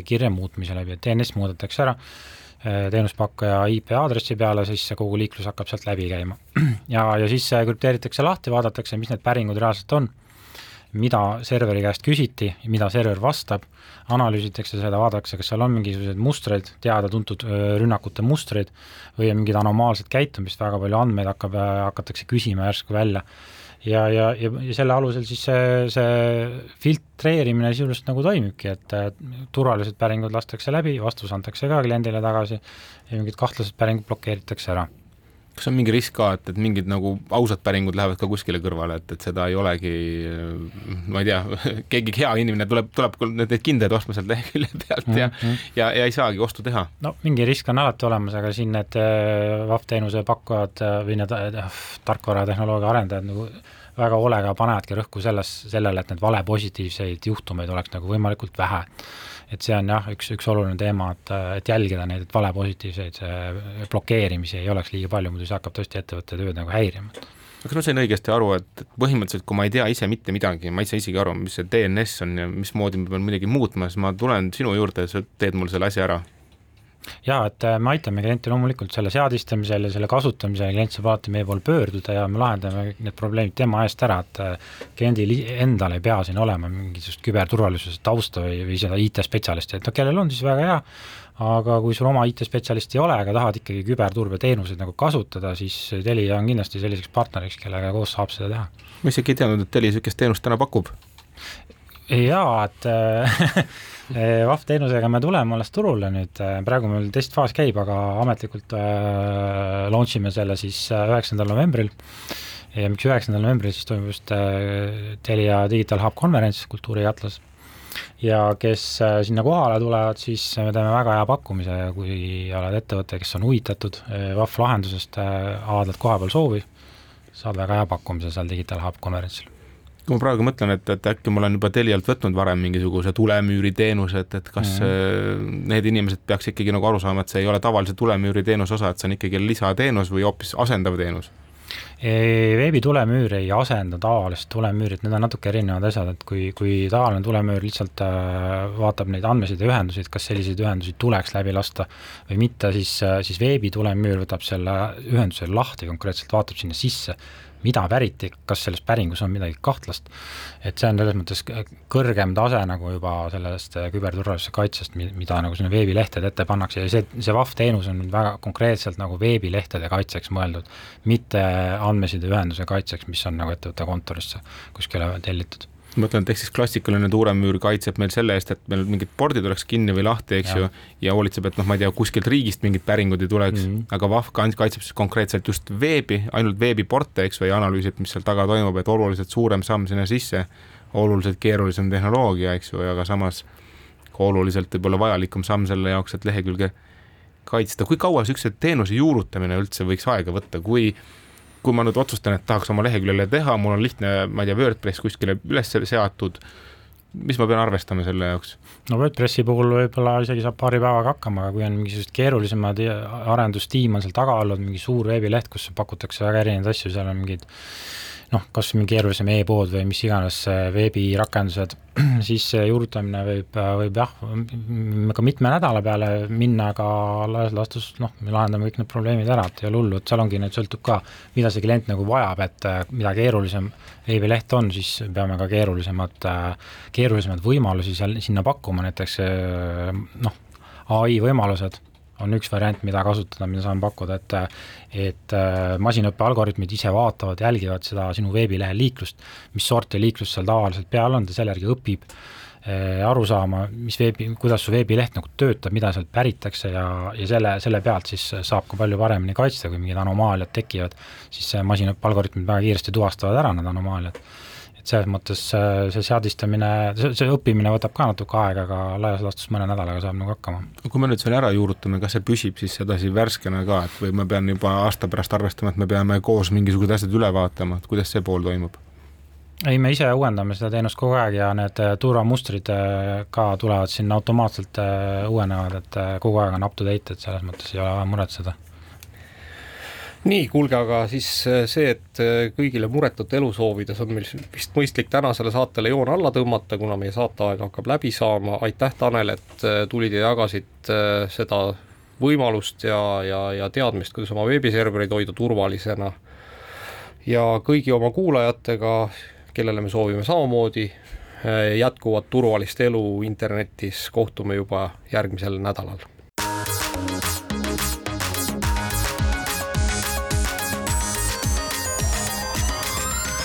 kirja muutmise läbi, et DNS muudetakse ära äh, teenuspakkuja IP aadressi peale, siis see kogu liiklus hakkab sealt läbi käima. (clears throat) ja, ja siis krüpteeritakse lahti, vaadatakse, mis need päringud reaalselt on, mida serveri käest küsiti, mida server vastab, analüüsitakse seda, vaadatakse, kas seal on mingisuguseid mustreid, teada-tuntud rünnakute mustreid või on mingit anomaalset käitumist, väga palju andmeid hakkab, hakatakse küsima järsku välja. Ja, ja, ja, ja selle alusel siis see, see filtreerimine sisuliselt nagu toimibki, et turvalised päringud lastakse läbi, vastus antakse ka kliendile tagasi ja mingid kahtlased päringud blokeeritakse ära kas on mingi risk ka, et, et mingid nagu ausad päringud lähevad ka kuskile kõrvale, et, et seda ei olegi, ma ei tea, (laughs) keegi hea inimene tuleb, tuleb neid kindaid ostma sealt lehekülje pealt ja mm, -hmm. ja, ja ei saagi ostu teha? no mingi risk on alati olemas, aga siin need äh, VAV-teenuse pakkujad äh, või need äh, tarkvaratehnoloogia arendajad nagu väga hoolega panevadki rõhku selles, sellele, et need valepositiivseid juhtumeid oleks nagu võimalikult vähe et see on jah, üks, üks oluline teema, et, et jälgida neid, et valepositiivseid blokeerimisi ei oleks liiga palju, muidu see hakkab tõesti ettevõtte tööd nagu häirima. Kas ma sain õigesti aru, et põhimõtteliselt, kui ma ei tea ise mitte midagi, ma ei saa isegi aru, mis see DNS on ja mismoodi ma pean midagi muutma, siis ma tulen sinu juurde ja sa teed mul selle asja ära jaa, et äh, me aitame klienti loomulikult selle seadistamisel ja selle kasutamisel, klient saab alati meie poole pöörduda ja me lahendame need probleemid tema eest ära, et äh, kliendil endal ei pea siin olema mingisugust küberturvalisuse tausta või, või seda IT-spetsialisti, et no kellel on, siis väga hea, aga kui sul oma IT-spetsialisti ei ole, aga tahad ikkagi küberturbeteenuseid nagu kasutada, siis Telia on kindlasti selliseks partneriks, kellega koos saab seda teha. ma isegi ei teadnud, et Telia niisugust teenust täna pakub. jaa, et (laughs) äh, VAF teenusega me tuleme alles turule nüüd, äh, praegu meil testfaas käib, aga ametlikult äh, launch ime selle siis üheksandal novembril. ja miks üheksandal novembril, siis toimub just äh, Telia Digital Hub konverents, Kultuuriatlas. ja kes sinna kohale tulevad, siis me teeme väga hea pakkumise, kui oled ettevõte, kes on huvitatud VAF lahendusest avaldad kohapeal soovi, saad väga hea pakkumise seal Digital Hub konverentsil kui ma praegu mõtlen, et, et äkki ma olen juba Telialt võtnud varem mingisuguse tulemüüri teenuse, et, et kas mm need inimesed peaks ikkagi nagu aru saama, et see ei ole tavalise tulemüüri teenuse osa, et see on ikkagi lisateenus või hoopis asendav teenus? veebitulemüür ei asenda tavalist tulemüürit, need on natuke erinevad asjad, et kui, kui tavaline tulemüür lihtsalt äh, vaatab neid andmesideühendusi, et kas selliseid ühendusi tuleks läbi lasta või mitte, siis, äh, siis veebitulemüür võtab selle ühenduse lahti konkreetselt, vaatab sinna sisse mida päriti, kas selles päringus on midagi kahtlast, et see on selles mõttes kõrgem tase nagu juba sellest äh, küberturvalisuse kaitsest, mida nagu sinna veebilehtede ette pannakse ja see, see VAF teenus on väga konkreetselt nagu veebilehtede kaitseks mõeldud, mitte andmesideühenduse kaitseks, mis on nagu ettevõtte kontorisse kuskile tellitud ma mõtlen, et ehk siis klassikaline tuuremüür kaitseb meil selle eest, et meil mingid pordid oleks kinni või lahti, eks ja. ju, ja hoolitseb, et noh, ma ei tea, kuskilt riigist mingid päringud ei tuleks mm, -hmm. aga VAF kaitseb siis konkreetselt just veebi, ainult veebiporte, eks ju, ja analüüsib, mis seal taga toimub, et oluliselt suurem samm sinna sisse, oluliselt keerulisem tehnoloogia, eks ju, aga samas ka oluliselt võib-olla vajalikum samm selle jaoks, et lehekülge kaitsta, kui kaua niisuguse teenuse juurutamine üldse võiks aega võtta, kui kui ma nüüd otsustan, et tahaks oma leheküljele teha, mul on lihtne, ma ei tea, WordPress kuskile üles seatud, mis ma pean arvestama selle jaoks? no WordPressi puhul võib-olla isegi saab paari päevaga hakkama, aga kui on mingisugused keerulisemad arendustiim on seal taga olnud, mingi suur veebileht, kus pakutakse väga erinevaid asju, seal on mingid noh, kas mingi keerulisem e-pood või mis iganes veebirakendused, (clears throat) (clears throat) siis see juurutamine võib, võib jah, ka mitme nädala peale minna, aga laias laastus noh, me lahendame kõik need probleemid ära, et ei ole hullu, et seal ongi, nüüd sõltub ka, mida see klient nagu vajab, et mida keerulisem veebileht on, siis peame ka keerulisemad, keerulisemaid võimalusi seal, sinna pakkuma, näiteks noh, ai võimalused on üks variant, mida kasutada, mida saan pakkuda, et et äh, masinõppe algoritmid ise vaatavad, jälgivad seda sinu veebilehe liiklust, mis sorti liiklust seal tavaliselt peal on, ta selle järgi õpib äh, aru saama, mis veebi, kuidas su veebileht nagu töötab, mida sealt päritakse ja, ja selle, selle pealt siis saab ka palju paremini kaitsta, kui mingid anomaaliad tekivad, siis masinõppe algoritmid väga kiiresti tuvastavad ära need anomaaliad selles mõttes äh, see seadistamine, see, õppimine võtab ka natuke aega, aga laias laastus mõne nädalaga saab nagu hakkama. kui me nüüd selle ära juurutame, kas see püsib siis edasi värskena ka, et või ma pean juba aasta pärast arvestama, et me peame koos mingisugused asjad üle vaatama, et kuidas see pool toimub? ei, me ise uuendame seda teenust kogu aeg ja need äh, turvamustrid äh, ka tulevad sinna automaatselt, uuenevad, et kogu aeg on up to date, et selles mõttes ei ole vaja muretseda nii, kuulge, aga siis äh, see, et äh, kõigile muretut elu soovides on meil vist mõistlik tänasele saatele joon alla tõmmata, kuna meie saateaeg hakkab läbi saama. aitäh, Tanel, et äh, tulid ja jagasid seda võimalust ja, ja, ja teadmist, kuidas oma veebiservereid hoida turvalisena. ja kõigi oma kuulajatega, kellele me soovime samamoodi jätkuvat turvalist elu internetis, kohtume juba järgmisel nädalal